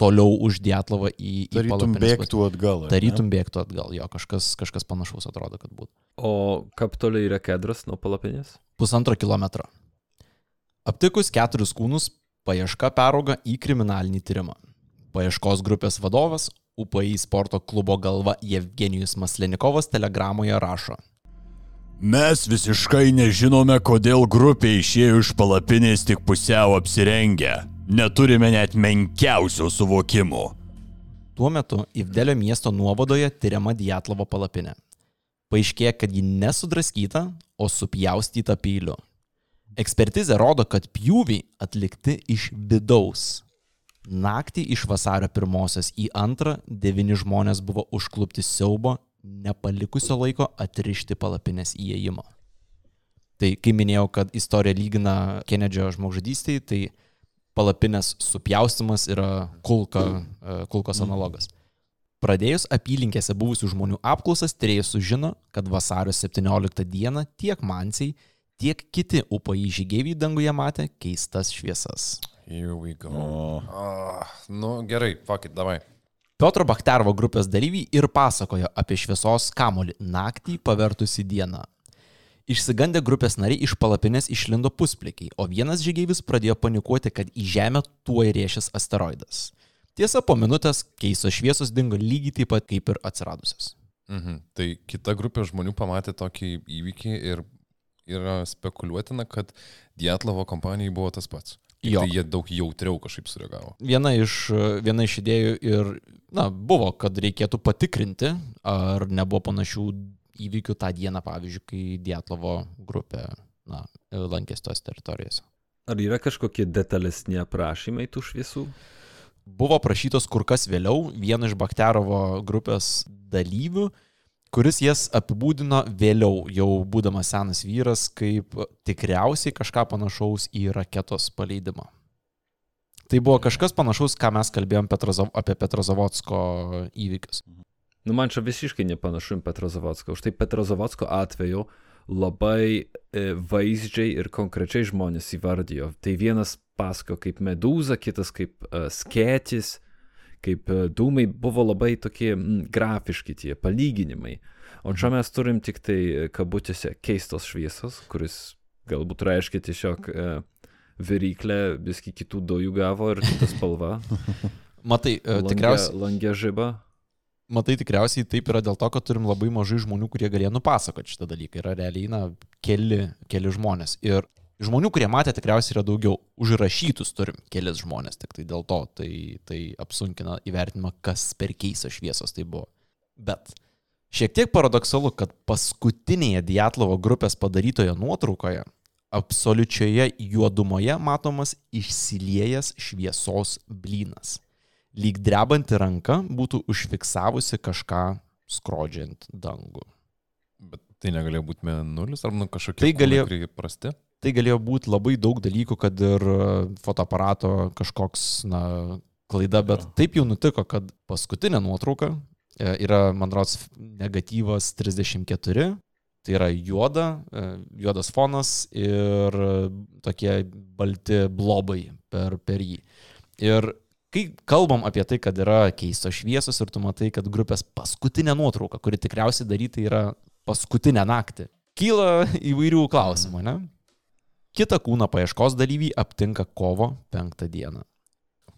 toliau už Dietlavą į, į Tarytum pusę. bėgtų atgal. ar ne? Tarytum bėgtų atgal, jo, kažkas, kažkas panašaus atrodo, kad būtų. O kaip toliai yra kedras nuo palapinės? Pusantro kilometro. Aptikus keturis kūnus, paieška perauga į kriminalinį tyrimą. Paieškos grupės vadovas, UPI sporto klubo galva Jevgenijus Maslenikovas telegramoje rašo. Mes visiškai nežinome, kodėl grupė išėjo iš palapinės tik pusiau apsirengę. Neturime net menkiausio suvokimo. Tuo metu Ivdelio miesto nuovadoje tyriama Dietlovo palapinė. Paaiškėja, kad ji nesudraskyta, o supjaustyta peiliu. Ekspertizė rodo, kad pjūviai atlikti iš vidaus. Naktį iš vasario pirmosios į antrą devyni žmonės buvo užklupti siaubo, nepalikusio laiko atrišti palapinės įėjimo. Tai kai minėjau, kad istorija lygina Kenedžio žmogžudystėje, tai palapinės supjaustimas yra kulka, e, kulkos analogas. Pradėjus apylinkėse buvusių žmonių apklausas, tyrėjai sužino, kad vasario 17 dieną tiek Mansiai, tiek kiti UPI žygeiviai danguje matė keistas šviesas. Here we go. O, Ah, nu gerai, fuck it, davai. Piotro Baktervo grupės dalyviai ir pasakojo apie šviesos kamolį naktį pavertusi dieną. Išsigandę grupės nariai iš palapinės išlindo pusplikį, o vienas žygeivis pradėjo panikuoti, kad į Žemę tuoj rėšis asteroidas. Tiesa, po minutės keistos šviesos dingo lygiai taip pat kaip ir atsiradusios. Mhm. Tai kita grupė žmonių pamatė tokį įvykį ir yra spekuliuotina, kad Dietlovo kompanijai buvo tas pats. Jo. Tai jie daug jautriau kažkaip sureagavo. Viena iš, viena iš idėjų ir, na, buvo, kad reikėtų patikrinti, ar nebuvo panašių įvykių tą dieną, pavyzdžiui, kai Dietlovo grupė, na, lankėsi tos teritorijose. Ar yra kažkokie detalesni aprašymai tų šviesų? Buvo prašytos kur kas vėliau vieno iš Bakterovo grupės dalyvių, kuris jas apibūdino vėliau, jau būdamas senas vyras, kaip tikriausiai kažką panašaus į raketos paleidimą. Tai buvo kažkas panašaus, ką mes kalbėjom Petrozav apie Petrozavodsko įvykius. Nu, man čia visiškai nepanašu į Petrozavodsko. Už tai Petrozavodsko atveju labai e, vaizdžiai ir konkrečiai žmonės įvardijo. Tai vienas pasako kaip medūza, kitas kaip e, skėtis, kaip e, dūmai buvo labai tokie grafiški tie palyginimai. O čia mes turim tik tai e, kabutėse keistos šviesos, kuris galbūt reiškia tiesiog e, viryklę, viski kitų dujų gavo ir kita spalva. Matai, Lange- tikriausiai, Lange žiba. matai, tikriausiai taip yra dėl to, kad turim labai mažai žmonių, kurie galėjo nupasakoti šitą dalyką. Yra realiai, na, keli, keli žmonės. Ir žmonių, kurie matė, tikriausiai yra daugiau. Užrašytus turim kelis žmonės, tik tai dėl to tai, tai apsunkina įvertinimą, kas per keisą šviesos tai buvo. Bet šiek tiek paradoksalu, kad paskutinėje Dietlovo grupės padarytoje nuotraukoje absoliučioje juodumoje matomas išsiliejęs šviesos blynas. Lyg drebanti ranka būtų užfiksavusi kažką skrodžiant dangų. Tai negalėjo būti mėnulis ar nu kažkokie Tai galėjo- prasti. Tai galėjo būti labai daug dalykų, kad ir e, fotoaparato kažkoks, na, klaida, bet taip jau nutiko, kad paskutinė nuotrauka e, yra, man rodos, negatyvas 34. Tai yra juoda, e, juodas fonas ir tokie balti blobai per, per jį. Ir kai kalbam apie tai, kad yra keistos šviesos ir tu matai, kad grupės paskutinė nuotrauka, kuri tikriausiai daryta yra paskutinę naktį, kyla įvairių klausimų, ne? Kita kūno paieškos dalyvį aptinka kovo 5 dieną.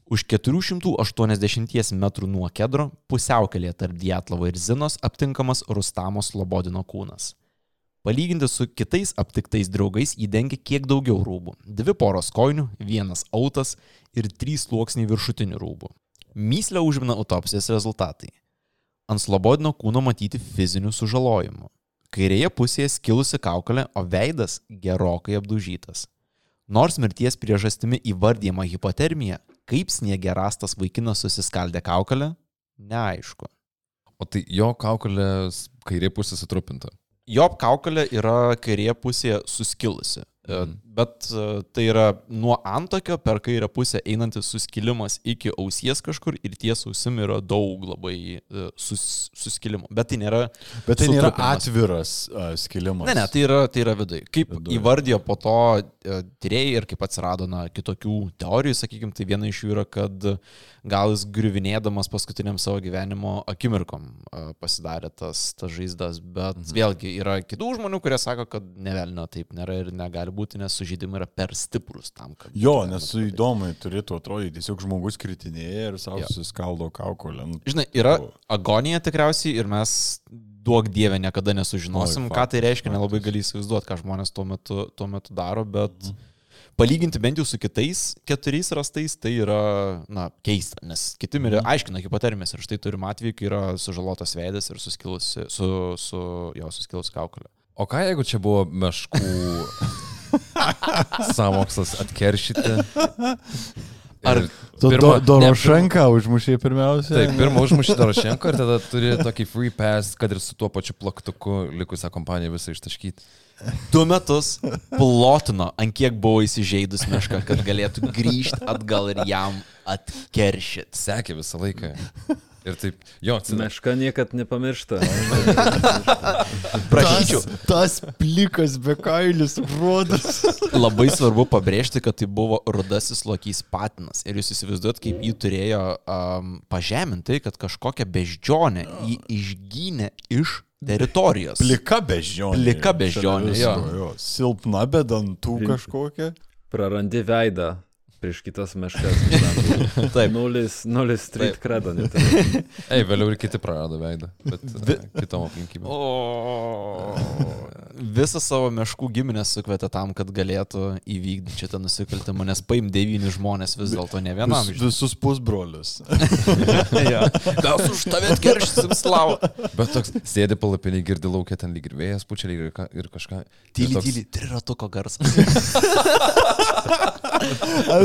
Už 480 metrų nuo kedro pusiaukelėje tarp Dietlovo ir Zinos aptinkamas Rustamo Slobodino kūnas. Palyginti su kitais aptiktais draugais jį dengia kiek daugiau rūbų. Dvi poros kojinių, vienas autas ir trys sluoksniai viršutinių rūbų. Myslę užmina autopsijos rezultatai. Ant Slobodino kūno matyti fizinių sužalojimų. Kairėje pusėje skilusi kaukolė, o veidas gerokai apdužytas. Nors mirties priežastimi įvardyjama hipotermija, kaip sniegė rastas vaikinas susiskaldė kaukolę, neaišku. O tai jo kaukolės kairė pusė sutrupinta. Jo kaukolė yra kairėje pusėje suskilusi. Mhm. Bet e, tai yra nuo antokio per kairę pusę einantis suskilimas iki ausies kažkur ir ties ausim yra daug labai e, sus, suskilimų. Bet tai nėra... Bet tai nėra atviras uh, skilimas. Ne, ne, tai yra, tai yra vidai. Kaip viduj. įvardijo po to e, tyrėjai ir kaip atsirado na, kitokių teorijų, sakykime, tai viena iš jų yra, kad gal jis griuvinėdamas paskutiniam savo gyvenimo akimirkom e, pasidarė tas, tas žaizdas, bet mhm. vėlgi yra kitų žmonių, kurie sako, kad nevelnio taip nėra ir negali būti, nes sužydimai yra per stiprus tam, kad... Jo, būtų nes padaryt. įdomu turėtų atrodyti, tiesiog žmogus kritinėja ir savo susiskaldo kaukolę. Nu, Žinai, yra agonija tikriausiai ir mes duok dievę niekada nesužinosim, Oi, ką tai reiškia, nelabai faktas. gali įsivaizduoti, ką žmonės tuo metu, tuo metu daro, bet Mhm. palyginti bent jau su kitais keturiais rastais, tai yra, na, keista, nes kiti mirė, Mhm. aiškina hipotermijas ir štai turim atvejį, kai yra sužalotas veidas ir suskilusi, su, su jo suskilusi kaukolė. O ką jeigu čia buvo meškų samokslas atkeršyti? Ar- Tu pirma- do, ne, Dorošenką užmušė pirmiausia. Taip, pirmą užmušį Dorošenko ir tada turi tokį free pass, kad ir su tuo pačiu plaktuku likusią kompaniją visą ištaškyti. Du metus plotino, ant kiek buvo įsižeidus meška, kad galėtų grįžti atgal ir jam atkeršyti. Sekė visą laiką. Ir taip, jo, atsimenu. Meška niekad nepamiršta. Prašyčiau, Tas, tas plikas bekailis rodas. Labai svarbu pabrėžti, kad tai buvo rudasis lokys patinas. Ir jūs įsivaizduot, kaip jį turėjo um, pažeminti, kad kažkokią beždžionę jį išgynė iš teritorijos. Plika beždžionė. Plika beždžionė, jo. jo. Silpna be dantų Rim- kažkokia. Prarandi veidą prieš kitas meškas. Taip. Nulis, nulis street Taip. credo. net. Ei, vėliau ir kiti prarado veidą, bet Vi... kitom aplinkybėm. O, visą savo meškų giminę sukvietė tam, kad galėtų įvykdyti šitą nusikaltimą, nes paim devyni žmonės vis dėlto ne vienam. Vis, visus pusbrolius. Ja. Mes už tave atkeršysim slavą. Bet toks sėdi palapinį, girdi laukia ten lyg ir vėjas pučia lyg ir, ka- ir kažką. Tyli, toks- tyli, triratuko garsas.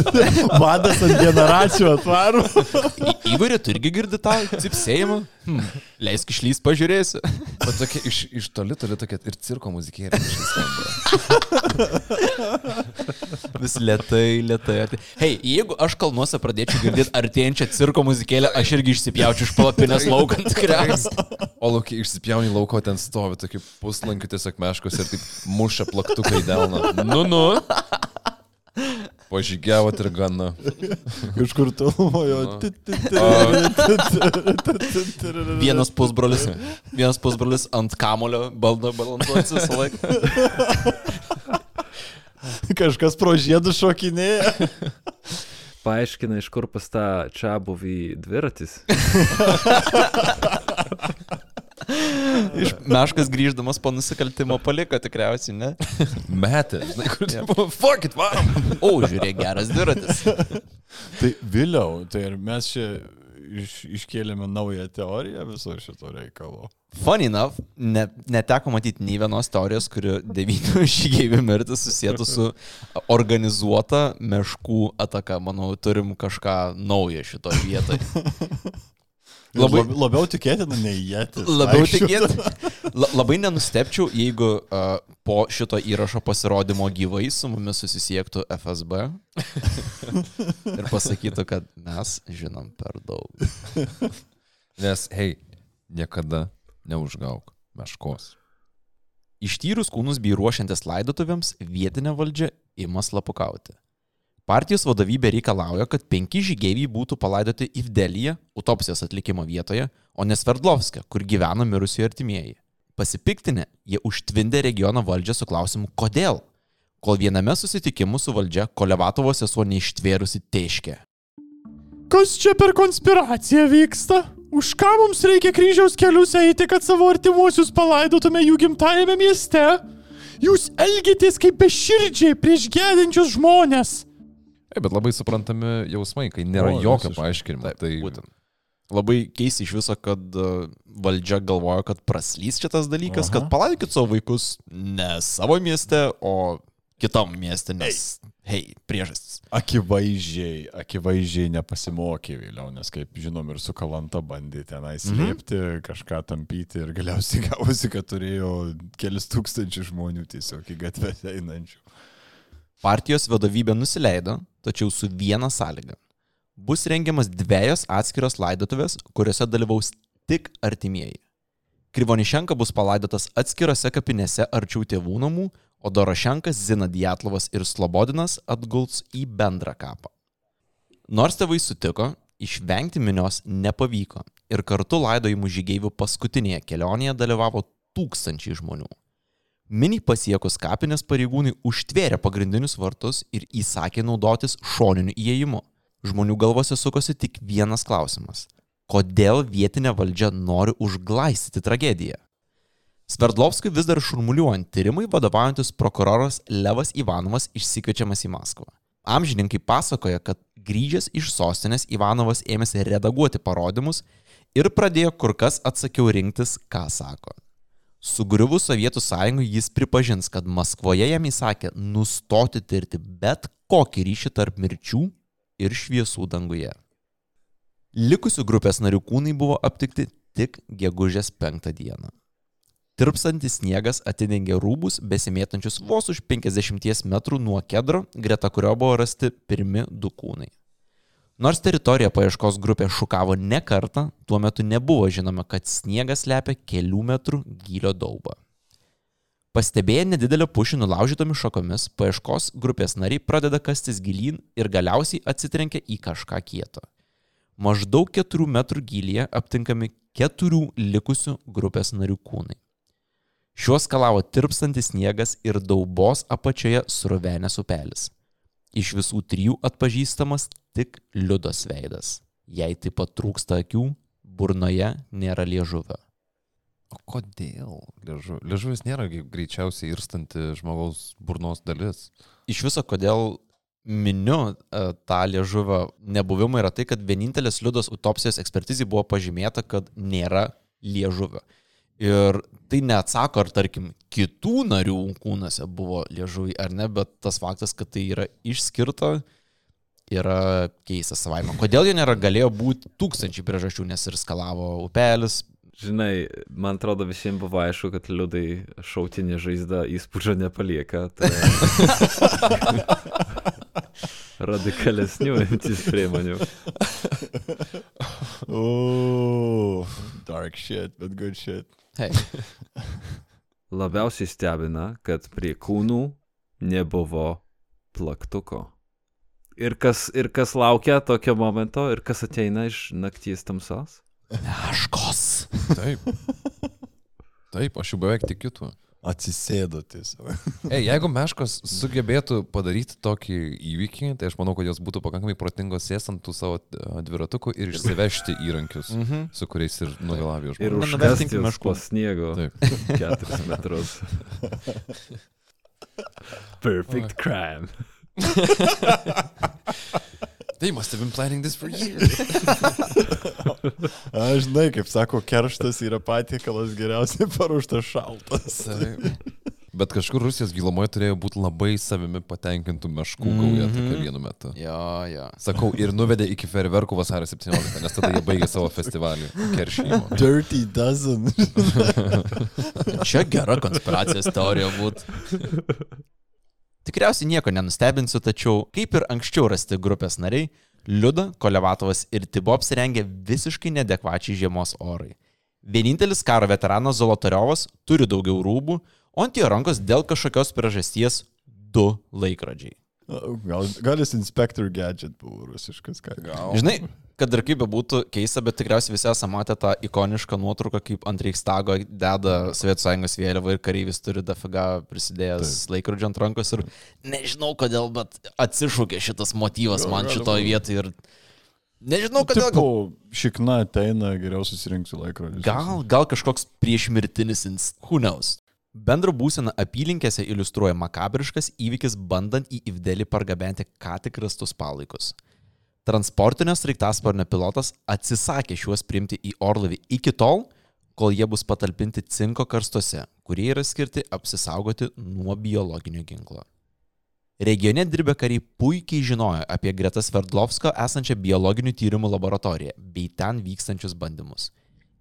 Vadas ant generacijų atvaro. Įvairi, tu irgi girdi tą cipsėjimą? Hmm. Leisk išlys, pažiūrėsi. Bet tokia iš, iš toli, toli tokia ir cirko muzikėlė. Vis lietai, lietai. Hei, jeigu aš kalnuose pradėčiau girdėti artėjančią cirko muzikėlę, aš irgi išsipjaučiau iš palapinės laukant tikriausiai. O laukia išsipjauni lauko, ten stovi tokie puslankių tiesiog meškos ir taip muša plaktukai delną. Nu, nu. Pažygiavot ir gana. Kažkur tolumojo. Vienas pusbrolis, vienas pusbrolis ant kamulio baldo balansuotis visą laiką. Kažkas pro žiedų šokinėja. Paaiškina, iš kur pas tą čia buvį dviratis. Iš meškas grįždamas po nusikaltimo paliko tikriausiai, ne? Metė. Žinai, kur čia buvo. Fuck it, varom. O, žiūrėk, geras dviratis. Tai vėliau, tai ir mes čia iš, iškėlėme naują teoriją viso šito reikalo. Funny enough, ne, neteko matyti nei vienos teorijos, kuri devynių žygėjų mirtis susijęto su organizuota meškų ataka. Manau, turim kažką naujo šitoje vietoje. Labai Labai- labiau tikėtina nei jėtis. Labiau tikėt. La, labai nenustepčiau, jeigu uh, po šito įrašo pasirodymo gyvai su mumis susisiektų FSB ir pasakytų, kad mes žinom per daug. Nes, hei, niekada neužgauk meškos. Ištyrus kūnus bei ruošiantis laidotuvėms, vietinė valdžia ima slapukauti. Partijos vadovybė reikalauja, kad penki žygeiviai būtų palaidoti Ivdelyje, autopsijos atlikimo vietoje, o ne Sverdlovske, kur gyvena mirusiojo artimieji. Pasipiktinę, jie užtvindė regiono valdžią su klausimu, kodėl. Kol viename susitikimu su valdžia Kolevatovos sesuo neištvėrusi teiškė. Kas čia per konspiracija vyksta? Už ką mums reikia kryžiaus kelius eiti, kad savo artimuosius palaidotume jų gimtajame mieste? Jūs elgitės kaip beširdžiai prieš gedinčius žmonės. Ei, bet labai suprantami jausmai, kai nėra O, jokio paaiškinimo. Taip, Tai būtent. Labai keista iš viso, kad uh, valdžia galvoja, kad praslys šitas dalykas, Aha. kad palaikit savo vaikus ne savo mieste, o kitam mieste, nes, hei, priežastis. Akivaizdžiai, akivaizdžiai nepasimokė vėliau, nes kaip žinom ir su Kalanta bandė tenai slėpti, mhm. kažką tampyti ir galiausiai gavosi, kad turėjo kelis tūkstančių žmonių tiesiog į gatvę einančių. Partijos vadovybė nusileido, tačiau su viena sąlyga. Bus rengiamas dviejos atskiros laidotuvės, kuriuose dalyvaus tik artimieji. Krivonišenka bus palaidotas atskirose kapinėse arčiau tėvų namų, o Dorošenkas, Zina Dietlovas ir Slobodinas atguls į bendrą kapą. Nors tėvai sutiko, išvengti minios nepavyko ir kartu laidojimų žygeivių paskutinėje kelionėje dalyvavo tūkstančiai žmonių. Mini pasiekus kapinės pareigūnai užtvėrė pagrindinius vartus ir įsakė naudotis šoniniu įėjimu. Žmonių galvose sukosi tik vienas klausimas - kodėl vietinė valdžia nori užglaistyti tragediją? Sverdlovskui vis dar šurmuliuojant tyrimui vadovaujantis prokuroras Levas Ivanovas išsikviečiamas į Maskvą. Amžininkai pasakoja, kad grįžęs iš sostinės Ivanovas ėmėsi redaguoti parodymus ir pradėjo kur kas atsakiau rinktis, ką sako. Sugriuvus Sovietų sąjungai jis pripažins, kad Maskvoje jam įsakė nustoti tirti bet kokį ryšį tarp mirčių ir šviesų danguje. Likusių grupės narių kūnai buvo aptikti tik gegužės penktą dieną. Tirpstantis sniegas atidengė rūbus besimėtančius vos už 50 metrų nuo kedro, greta kurio buvo rasti pirmi du kūnai. Nors teritoriją paieškos grupė šukavo ne kartą, tuo metu nebuvo žinoma, kad sniegas lepia kelių metrų gylio daubą. Pastebėję nedidelę pušį nulaužytomis šakomis, paieškos grupės nariai pradeda kastis gilyn ir galiausiai atsitrenkia į kažką kieto. Maždaug keturių metrų gylyje aptinkami keturių likusių grupės narių kūnai. Šiuos skalavo tirpstantis sniegas ir daubos apačioje srovenės upelis. Iš visų trijų atpažįstamas tik liudos veidas. Jei taip pat trūksta akių, burnoje nėra liežuvio. O kodėl? Liežu... Liežuvis nėra greičiausiai irstanti žmogaus burnos dalis. Iš viso, kodėl miniu e, tą liežuvio nebuvimą yra tai, kad vienintelės liudos autopsijos ekspertizai buvo pažymėta, kad nėra liežuvio. Ir tai neatsako, ar tarkim kitų narių kūnuose buvo liežuviai ar ne, bet tas faktas, kad tai yra išskirta, yra keistas savaime. Kodėl jo nėra, galėjo būti tūkstančiai priežasčių, nes ir skalavo upelis. Žinai, man atrodo visiems buvo aišku, kad liudai šautinė žaizda įspūdžio nepalieka. Tai radikalesnių imtis priemonių. O, dark shit, bet good shit. Hey, Labiausiai stebina, kad prie kūnų nebuvo plaktuko. Ir kas, ir kas laukia tokio momento, ir kas ateina iš nakties tamsos? Meškos. Taip. Taip, aš jau beveik tikiu tuo. Atsisėdo tiesiog. Ei, jeigu meškos sugebėtų padaryti tokį įvykį, tai aš manau, kad jos būtų pakankamai protingos sėsant tų savo e, dviratukų ir išsivežti įrankius, Mhm. su kuriais ir nugalavė Ir žmonės. Juos meškų. po sniego Taip. keturis metrus. Perfect crime. They must have been planning this for years. Aš žinai, kaip sako, kerštas yra patiekalas geriausiai paruoštas šaltas. Bet kažkur Rusijos gilumoje turėjo būti labai savimi patenkintų meškų gauja Mhm. tokia vienu metu. Jo, jo. Sakau, ir nuvedė iki ferverkų vasario 17, nes tada jie baigė savo festivalį keršymo. Dirty dozen. Čia gera konspiracijos teorija būtų. Tikriausiai nieko nenustebinsiu, tačiau kaip ir anksčiau rasti grupės nariai, Liuda, Kolevatovas ir Tibo apsirengė visiškai nedekvačiai žiemos orai. Vienintelis karo veteranas Zolotariovas turi daugiau rūbų, o ant jo rankos dėl kažkokios priežasties du laikrodžiai. Gal, gal jis Inspector Gadget buvo rusiškas, ką gal. Žinai, kad ir kaip bebūtų keista, bet tikriausiai visi esame matę tą ikonišką nuotrauką, kaip ant Reichstago deda Sovietų sąjungos vėliavą ir kareivis turi dafiga prisidėjęs Taip. laikrodžio ant rankos ir nežinau kodėl, bet atsišūkė šitas motyvas Jo, man šitoje vietoje ir nežinau kodėl. Tipo, Gal, šikna ateina, geriau susirinksiu laikrodį. gal, gal kažkoks priešmirtinis ins... Bendro būseną apylinkėse iliustruoja makabriškas įvykis bandant į Ivdelį pargabenti ką tik rastus palaikus. Transportinio sraigtasparnio pilotas atsisakė šiuos priimti į orlaivį iki tol, kol jie bus patalpinti cinko karstuose, kurie yra skirti apsisaugoti nuo biologinio ginklo. Regione dirbę kariai puikiai žinojo apie greta Sverdlovsko esančią biologinių tyrimų laboratoriją bei ten vykstančius bandymus.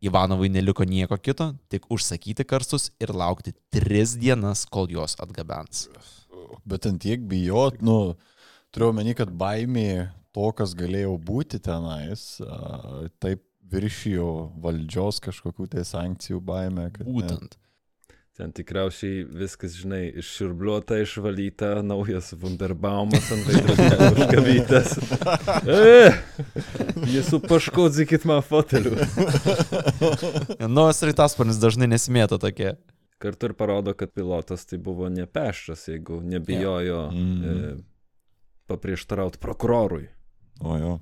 Ivanovui neliko nieko kito, tik užsakyti karstus ir laukti tris dienas, kol juos atgabens. Bet ant tiek bijot, nu, turiu omeny, kad baimė to, kas galėjo būti tenais, taip viršijo valdžios kažkokių tai sankcijų baimę. Būtent. Ten tikriausiai viskas, žinai, išširbliuota, išvalyta, naujas Wunderbaumas ant veidrodėlio užkabytas. E, Jūsų paškodzykit man foteliu. Nu, sraigtasparnis dažnai nesimėta tokie. Kartu ir parodo, kad pilotas tai buvo nepeštas, jeigu nebijojo Mhm. e, paprieštarauti prokurorui. O jo.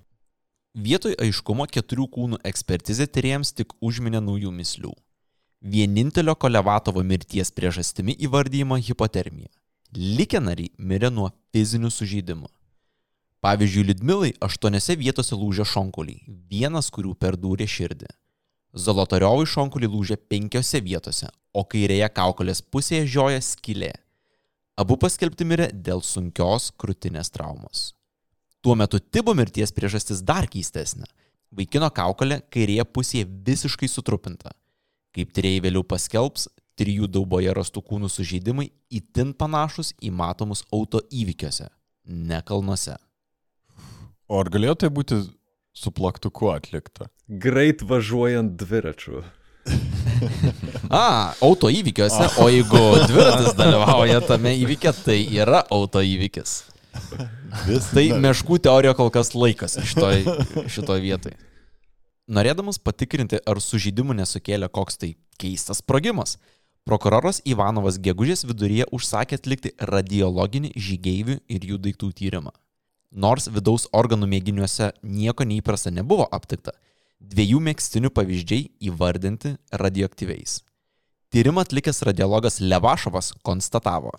Vietoj aiškumo keturių kūnų ekspertizė tyriems tik užminė naujų mislių. Vienintelio Kolevatovo mirties priežastimi įvardyjama hipotermija. Likę nariai mirė nuo fizinių sužeidimų. Pavyzdžiui, Lidmilai aštuoniose vietose lūžė šonkauliai, vienas kurių perdūrė širdį. Zolotariovui šonkauliai lūžė penkiose vietose, o kairėje kaukolės pusėje žioja skylė. Abu paskelbti mirė dėl sunkios krūtinės traumos. Tuo metu Tibo mirties priežastis dar keistesnė. Vaikino kaukolė kairėje pusėje visiškai sutrupinta. Kaip tyrėjai vėliau paskelbs, trijų dauboje rastų kūnų sužeidimai itin panašus į matomus auto įvykiuose, ne kalnuose. O ar galėjo tai būti su plaktuku atlikta? Greit važiuojant dviračiu. A, auto įvykiuose, o jeigu dviratis dalyvauja tame įvykė, tai yra auto įvykis. Vis Tai meškų teorija kol kas laikas šitoj, šitoj vietoj. Norėdamas patikrinti, ar sužydimų nesukėlė koks tai keistas sprogimas, prokuroras Ivanovas gegužės viduryje užsakė atlikti radiologinį žygeivių ir jų daiktų tyrimą. Nors vidaus organų mėginiuose nieko neįprasta nebuvo aptikta, dviejų mėgstinių pavyzdžiai įvardinti radioaktyviais. Tyrimą atlikęs radiologas Levašovas konstatavo,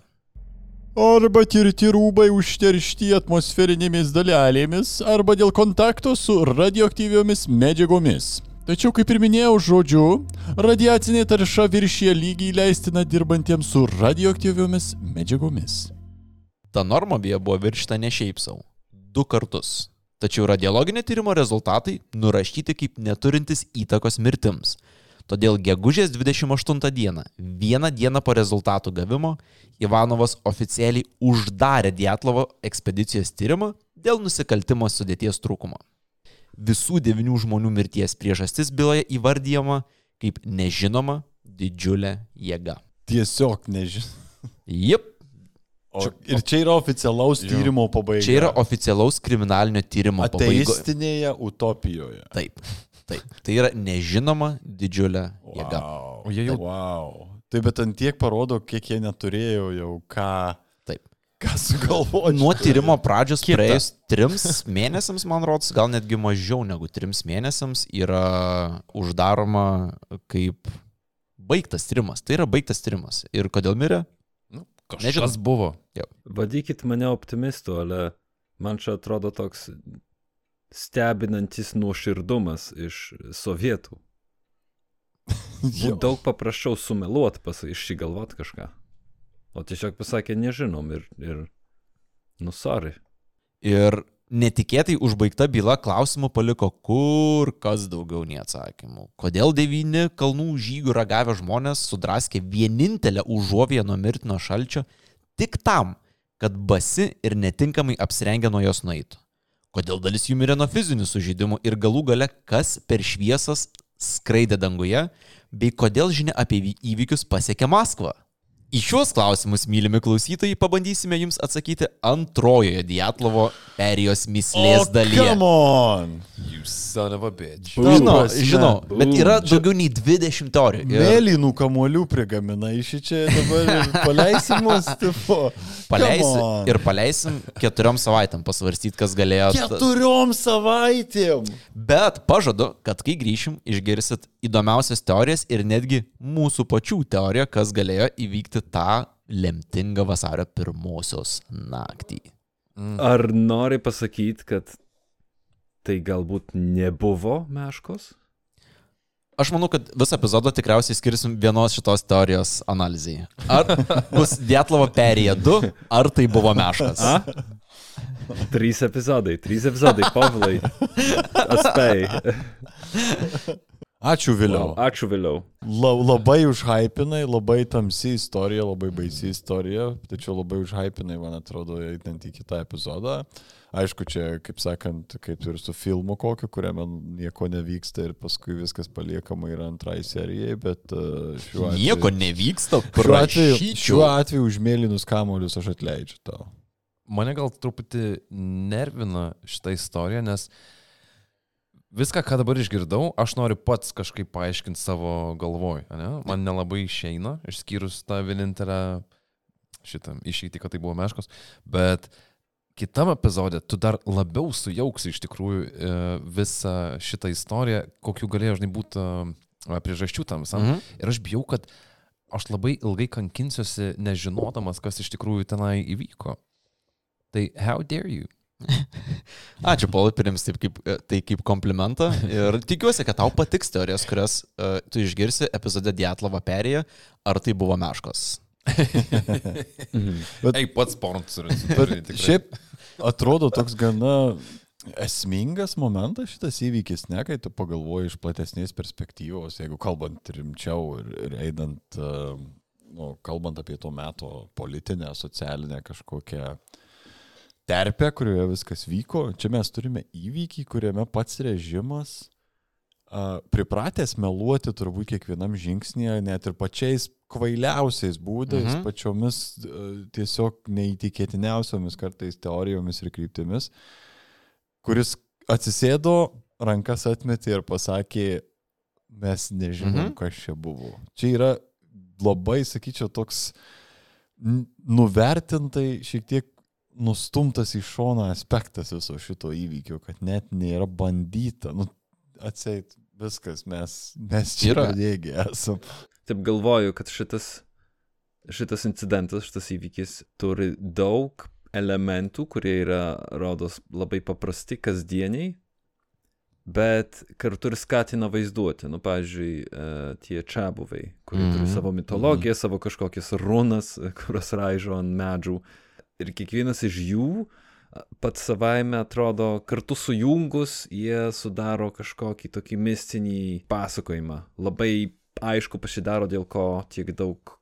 Arba tirti rūbai užteršti atmosferinėmis dalelėmis, arba dėl kontakto su radioaktyviomis medžiagomis. Tačiau, kaip ir minėjau žodžiu, radiacinė tarša viršyje lygiai leistina dirbantiems su radioaktyviomis medžiagomis. Ta norma beje buvo viršta ne šiaip savo. Du kartus. Tačiau radiologinio tyrimo rezultatai nurašyti kaip neturintis įtakos mirtims. Todėl gegužės 28 dieną, vieną dieną po rezultatų gavimo, Ivanovas oficialiai uždarė Dietlovo ekspedicijos tyrimą dėl nusikaltimo sudėties trūkumo. Visų devinių žmonių mirties priežastis byloje įvardyjama kaip nežinoma didžiulė jėga. Tiesiog nežinau. Jep, O, ir čia yra oficialaus tyrimo pabaiga. Čia yra oficialaus kriminalinio tyrimo pabaiga. ateistinėje utopijoje. Taip, taip. Tai yra nežinoma didžiulė jėga. Wow. O jie jau- Wow. Taip, bet ant tiek parodo, kiek jie neturėjo jau ką, Taip. ką sugalvoti. Nuo tyrimo pradžios Kita. praėjus trims mėnesiams, man rodos, gal netgi mažiau negu trims mėnesiams yra uždaroma kaip baigtas tyrimas. Tai yra baigtas tyrimas. Ir kodėl mirė? Nu, Nežinau. kažkas buvo. Vadykit mane optimistu, ale man čia atrodo toks stebinantis nuoširdumas iš sovietų. Būtų daug paprasčiau sumeluot, pas, išsigalvot kažką. O tiesiog pasakė, nežinom ir, ir nu, sorry. Ir netikėtai užbaigta byla klausimų paliko kur kas daugiau nei atsakymų. Kodėl devyni kalnų žygių ragavę žmonės sudraskė vienintelę užuovėją nuo mirtino šalčio tik tam, kad basi ir netinkamai apsirengę nuo jos nueitų. Kodėl dalis jų mirė nuo fizinių sužeidimų ir galų gale kas per šviesas skraidė danguje, bei kodėl žinia apie įvy- įvykius pasiekė Maskvą. Į šiuos klausimus, mylimi klausytojai, pabandysime jums atsakyti antrojoje Dietlovo perijos mislės dalyje. Come on! You son of a bitch. Ta Žinau, žinau, bet yra daugiau nei 20 teorijų. Ir Mėlynų kamuolių prigamina iš čia dabar ir paleisim mus, tipo. paleisim, ir paleisim keturiom savaitėm pasvarstyti, kas galėjo. Keturiom savaitėm. Bet pažadu, kad kai grįšim, išgirsit įdomiausias teorijas ir netgi mūsų pačių teoriją, kas galėjo įvykti tą lemtingą vasario pirmosios naktį. Ar nori pasakyti, kad tai galbūt nebuvo meškos? Aš manau, kad visą epizodą tikriausiai skirsim vienos šitos teorijos analizai. Ar bus Dietlovo perėję 2, ar tai buvo meškas. A? Trys epizodai, trys epizodai, povilai. Atspėjai. Ačiū vėliau. Wow, ačiū vėliau. La, labai užhypinai, labai tamsi istorija, labai baisi istorija, tačiau labai užhypinai, man atrodo, einant į kitą epizodą. Aišku, čia, kaip sakant, kaip ir su filmu kokiu, kuriame nieko nevyksta ir paskui viskas paliekama yra antrai serijai, bet e, šiuo atveju... Nieko nevyksta, Šiuo atveju, prašyčiau. šiuo atveju už mėlynus kamolius aš atleidžiu tau. Mane gal truputį nervina šitą istoriją, nes viską, ką dabar išgirdau, aš noriu pats kažkaip paaiškinti savo galvoj. Ne? Man nelabai išeina, išskyrus tą vienintelę šitą išeitį, kad tai buvo meškos, bet kitam epizode tu dar labiau sujauksi iš tikrųjų e, visą šitą istoriją, kokiu galėjo, žinai, būti e, priežasčių tam visam. Mhm. Ir aš bijau, kad aš labai ilgai kankinsiuosi, nežinodamas, kas iš tikrųjų tenai įvyko. Tai how dare you? Ačiū, Paulai, priims taip kaip, e, tai kaip komplimentą ir tikiuosi, kad tau patiks teorijos, kurias uh, tu išgirsi epizode Dietlava perėje, ar tai buvo meškos. Bet- Ei, pats Bet šiaip atrodo toks gana esmingas momentas šitas įvykis, ne, kai tu pagalvoji iš platesnės perspektyvos, jeigu kalbant rimčiau ir, ir einant, e, nu, kalbant apie to meto politinę, socialinę kažkokią terpę, kurioje viskas vyko. Čia mes turime įvykį, kuriame pats režimas a, pripratęs meluoti turbūt kiekvienam žingsnėje, net ir pačiais kvailiausiais būdais, Mhm. pačiomis a, tiesiog neįtikėtiniausiomis kartais teorijomis ir kryptimis, kuris atsisėdo, rankas atmetė ir pasakė, mes nežinom, Mhm. kas čia buvo. Čia yra labai, sakyčiau, toks nuvertintai šiek tiek nustumtas į šoną aspektas viso šito įvykio, kad net nėra bandyta. Nu, atseit, viskas, mes, mes čia Yra. pradėgi esam. Taip galvoju, kad šitas, šitas incidentas, šitas įvykis turi daug elementų, kurie yra, rodos, labai paprasti, kasdieniai, bet kartu ir skatina vaizduoti. Nu, pavyzdžiui, e, tie čia buvai, kurie mm -hmm. turi Mhm. savo mitologiją, savo kažkokias runas, kurias raižo ant medžių. Ir kiekvienas iš jų pats savaime atrodo kartu sujungus, jie sudaro kažkokį tokį mistinį pasakojimą. Labai aišku pasidaro, dėl ko tiek daug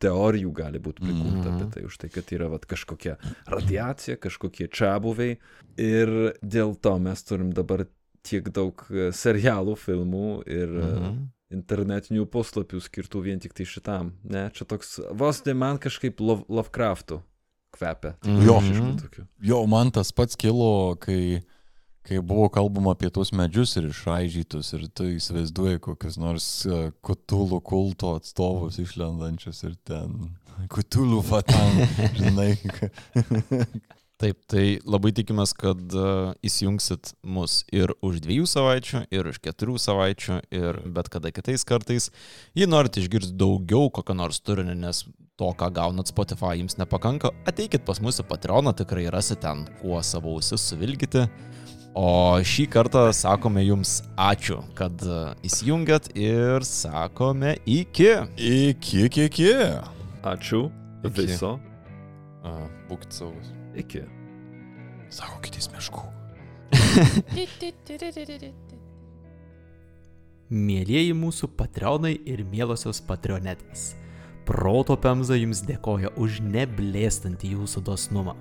teorijų gali būti prikurta Mhm. apie tai, už tai, kad yra vat, kažkokia radiacija, kažkokie čia buvai. Ir dėl to mes turim dabar tiek daug e, serialų, filmų ir mhm. Mhm. internetinių puslapių skirtų vien tik tai šitam. Ne, čia toks vos ne man kažkaip Lov Lovecraftų kvepia. Jo. Kažkokiu tokiu. Jo, man tas pats kilo, kai, kai buvo kalbama apie tos medžius ir išraižytus ir tu įsivaizduoji kokius nors e, kutulų kulto atstovus išlendančius ir ten kutulų fatan, žinai. Taip, tai labai tikimės, kad uh, įsijungsit mus ir už dviejų savaičių, ir už keturių savaičių, ir bet kada kitais kartais. Jei norite išgirsti daugiau kokio nors turinio, nes to, ką gaunat Spotify, jums nepakanka, ateikit pas mūsų Patreoną, tikrai rasite ten, kuo savo ausis suvilgyti. O šį kartą sakome jums ačiū, kad uh, įsijungiat ir sakome iki. Iki, iki, iki. Ačiū. Iki. Viso. A, būkit saugus. Iki. Sako kitys miškų. Mėlyjeji mūsų patronai ir mielosios patronetės. Proto Pemza jums dėkoja už neblėstantį jūsų dosnumą.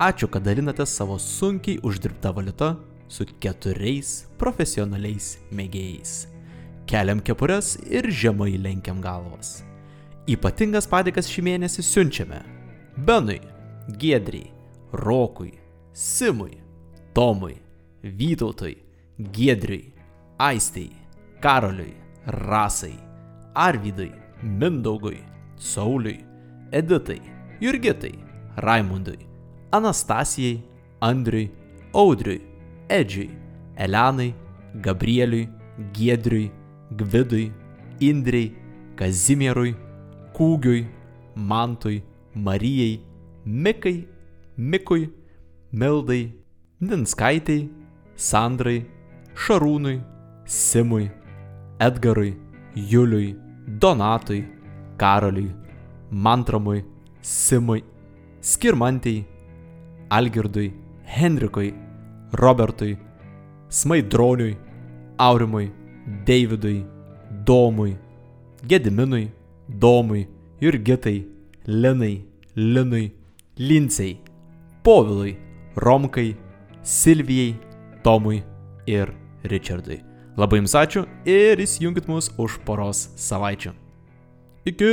Ačiū, kad dalinate savo sunkiai uždirbtą valiutą su keturiais profesionaliais mėgėjais. Keliam kepures ir žemai lenkiam galvas. Ypatingas padėkas šį mėnesį siunčiame Benui, Giedriai, Rokui, Simui, Tomui, Vytautui, Giedriui, Aistei, Karoliui, Rasai, Arvidui, Mindaugui, Sauliui, Editai, Jurgitai, Raimundui, Anastasijai, Andriui, Audriui, Edžiui, Elenai, Gabrieliui, Giedriui, Gvidui, Indrei, Kazimierui, Kūgiui, Mantui, Marijai, Mikai, Mikui, Mildai, Ninskaitai, Sandrai, Šarūnui, Simui, Edgarui, Juliui, Donatui, Karoliui, Mantramui, Simui, Skirmantijai, Algirdui, Henrikui, Robertui, Smaidroniui, Aurimui, Davidui, Domui, Gediminui, Domui, Jurgitai, Linai, Linui, Lincei, Povilui, Romkai, Silvijai, Tomui ir Richardui. Labai jums ačiū ir įsijunkit mus už poros savaičių. Iki.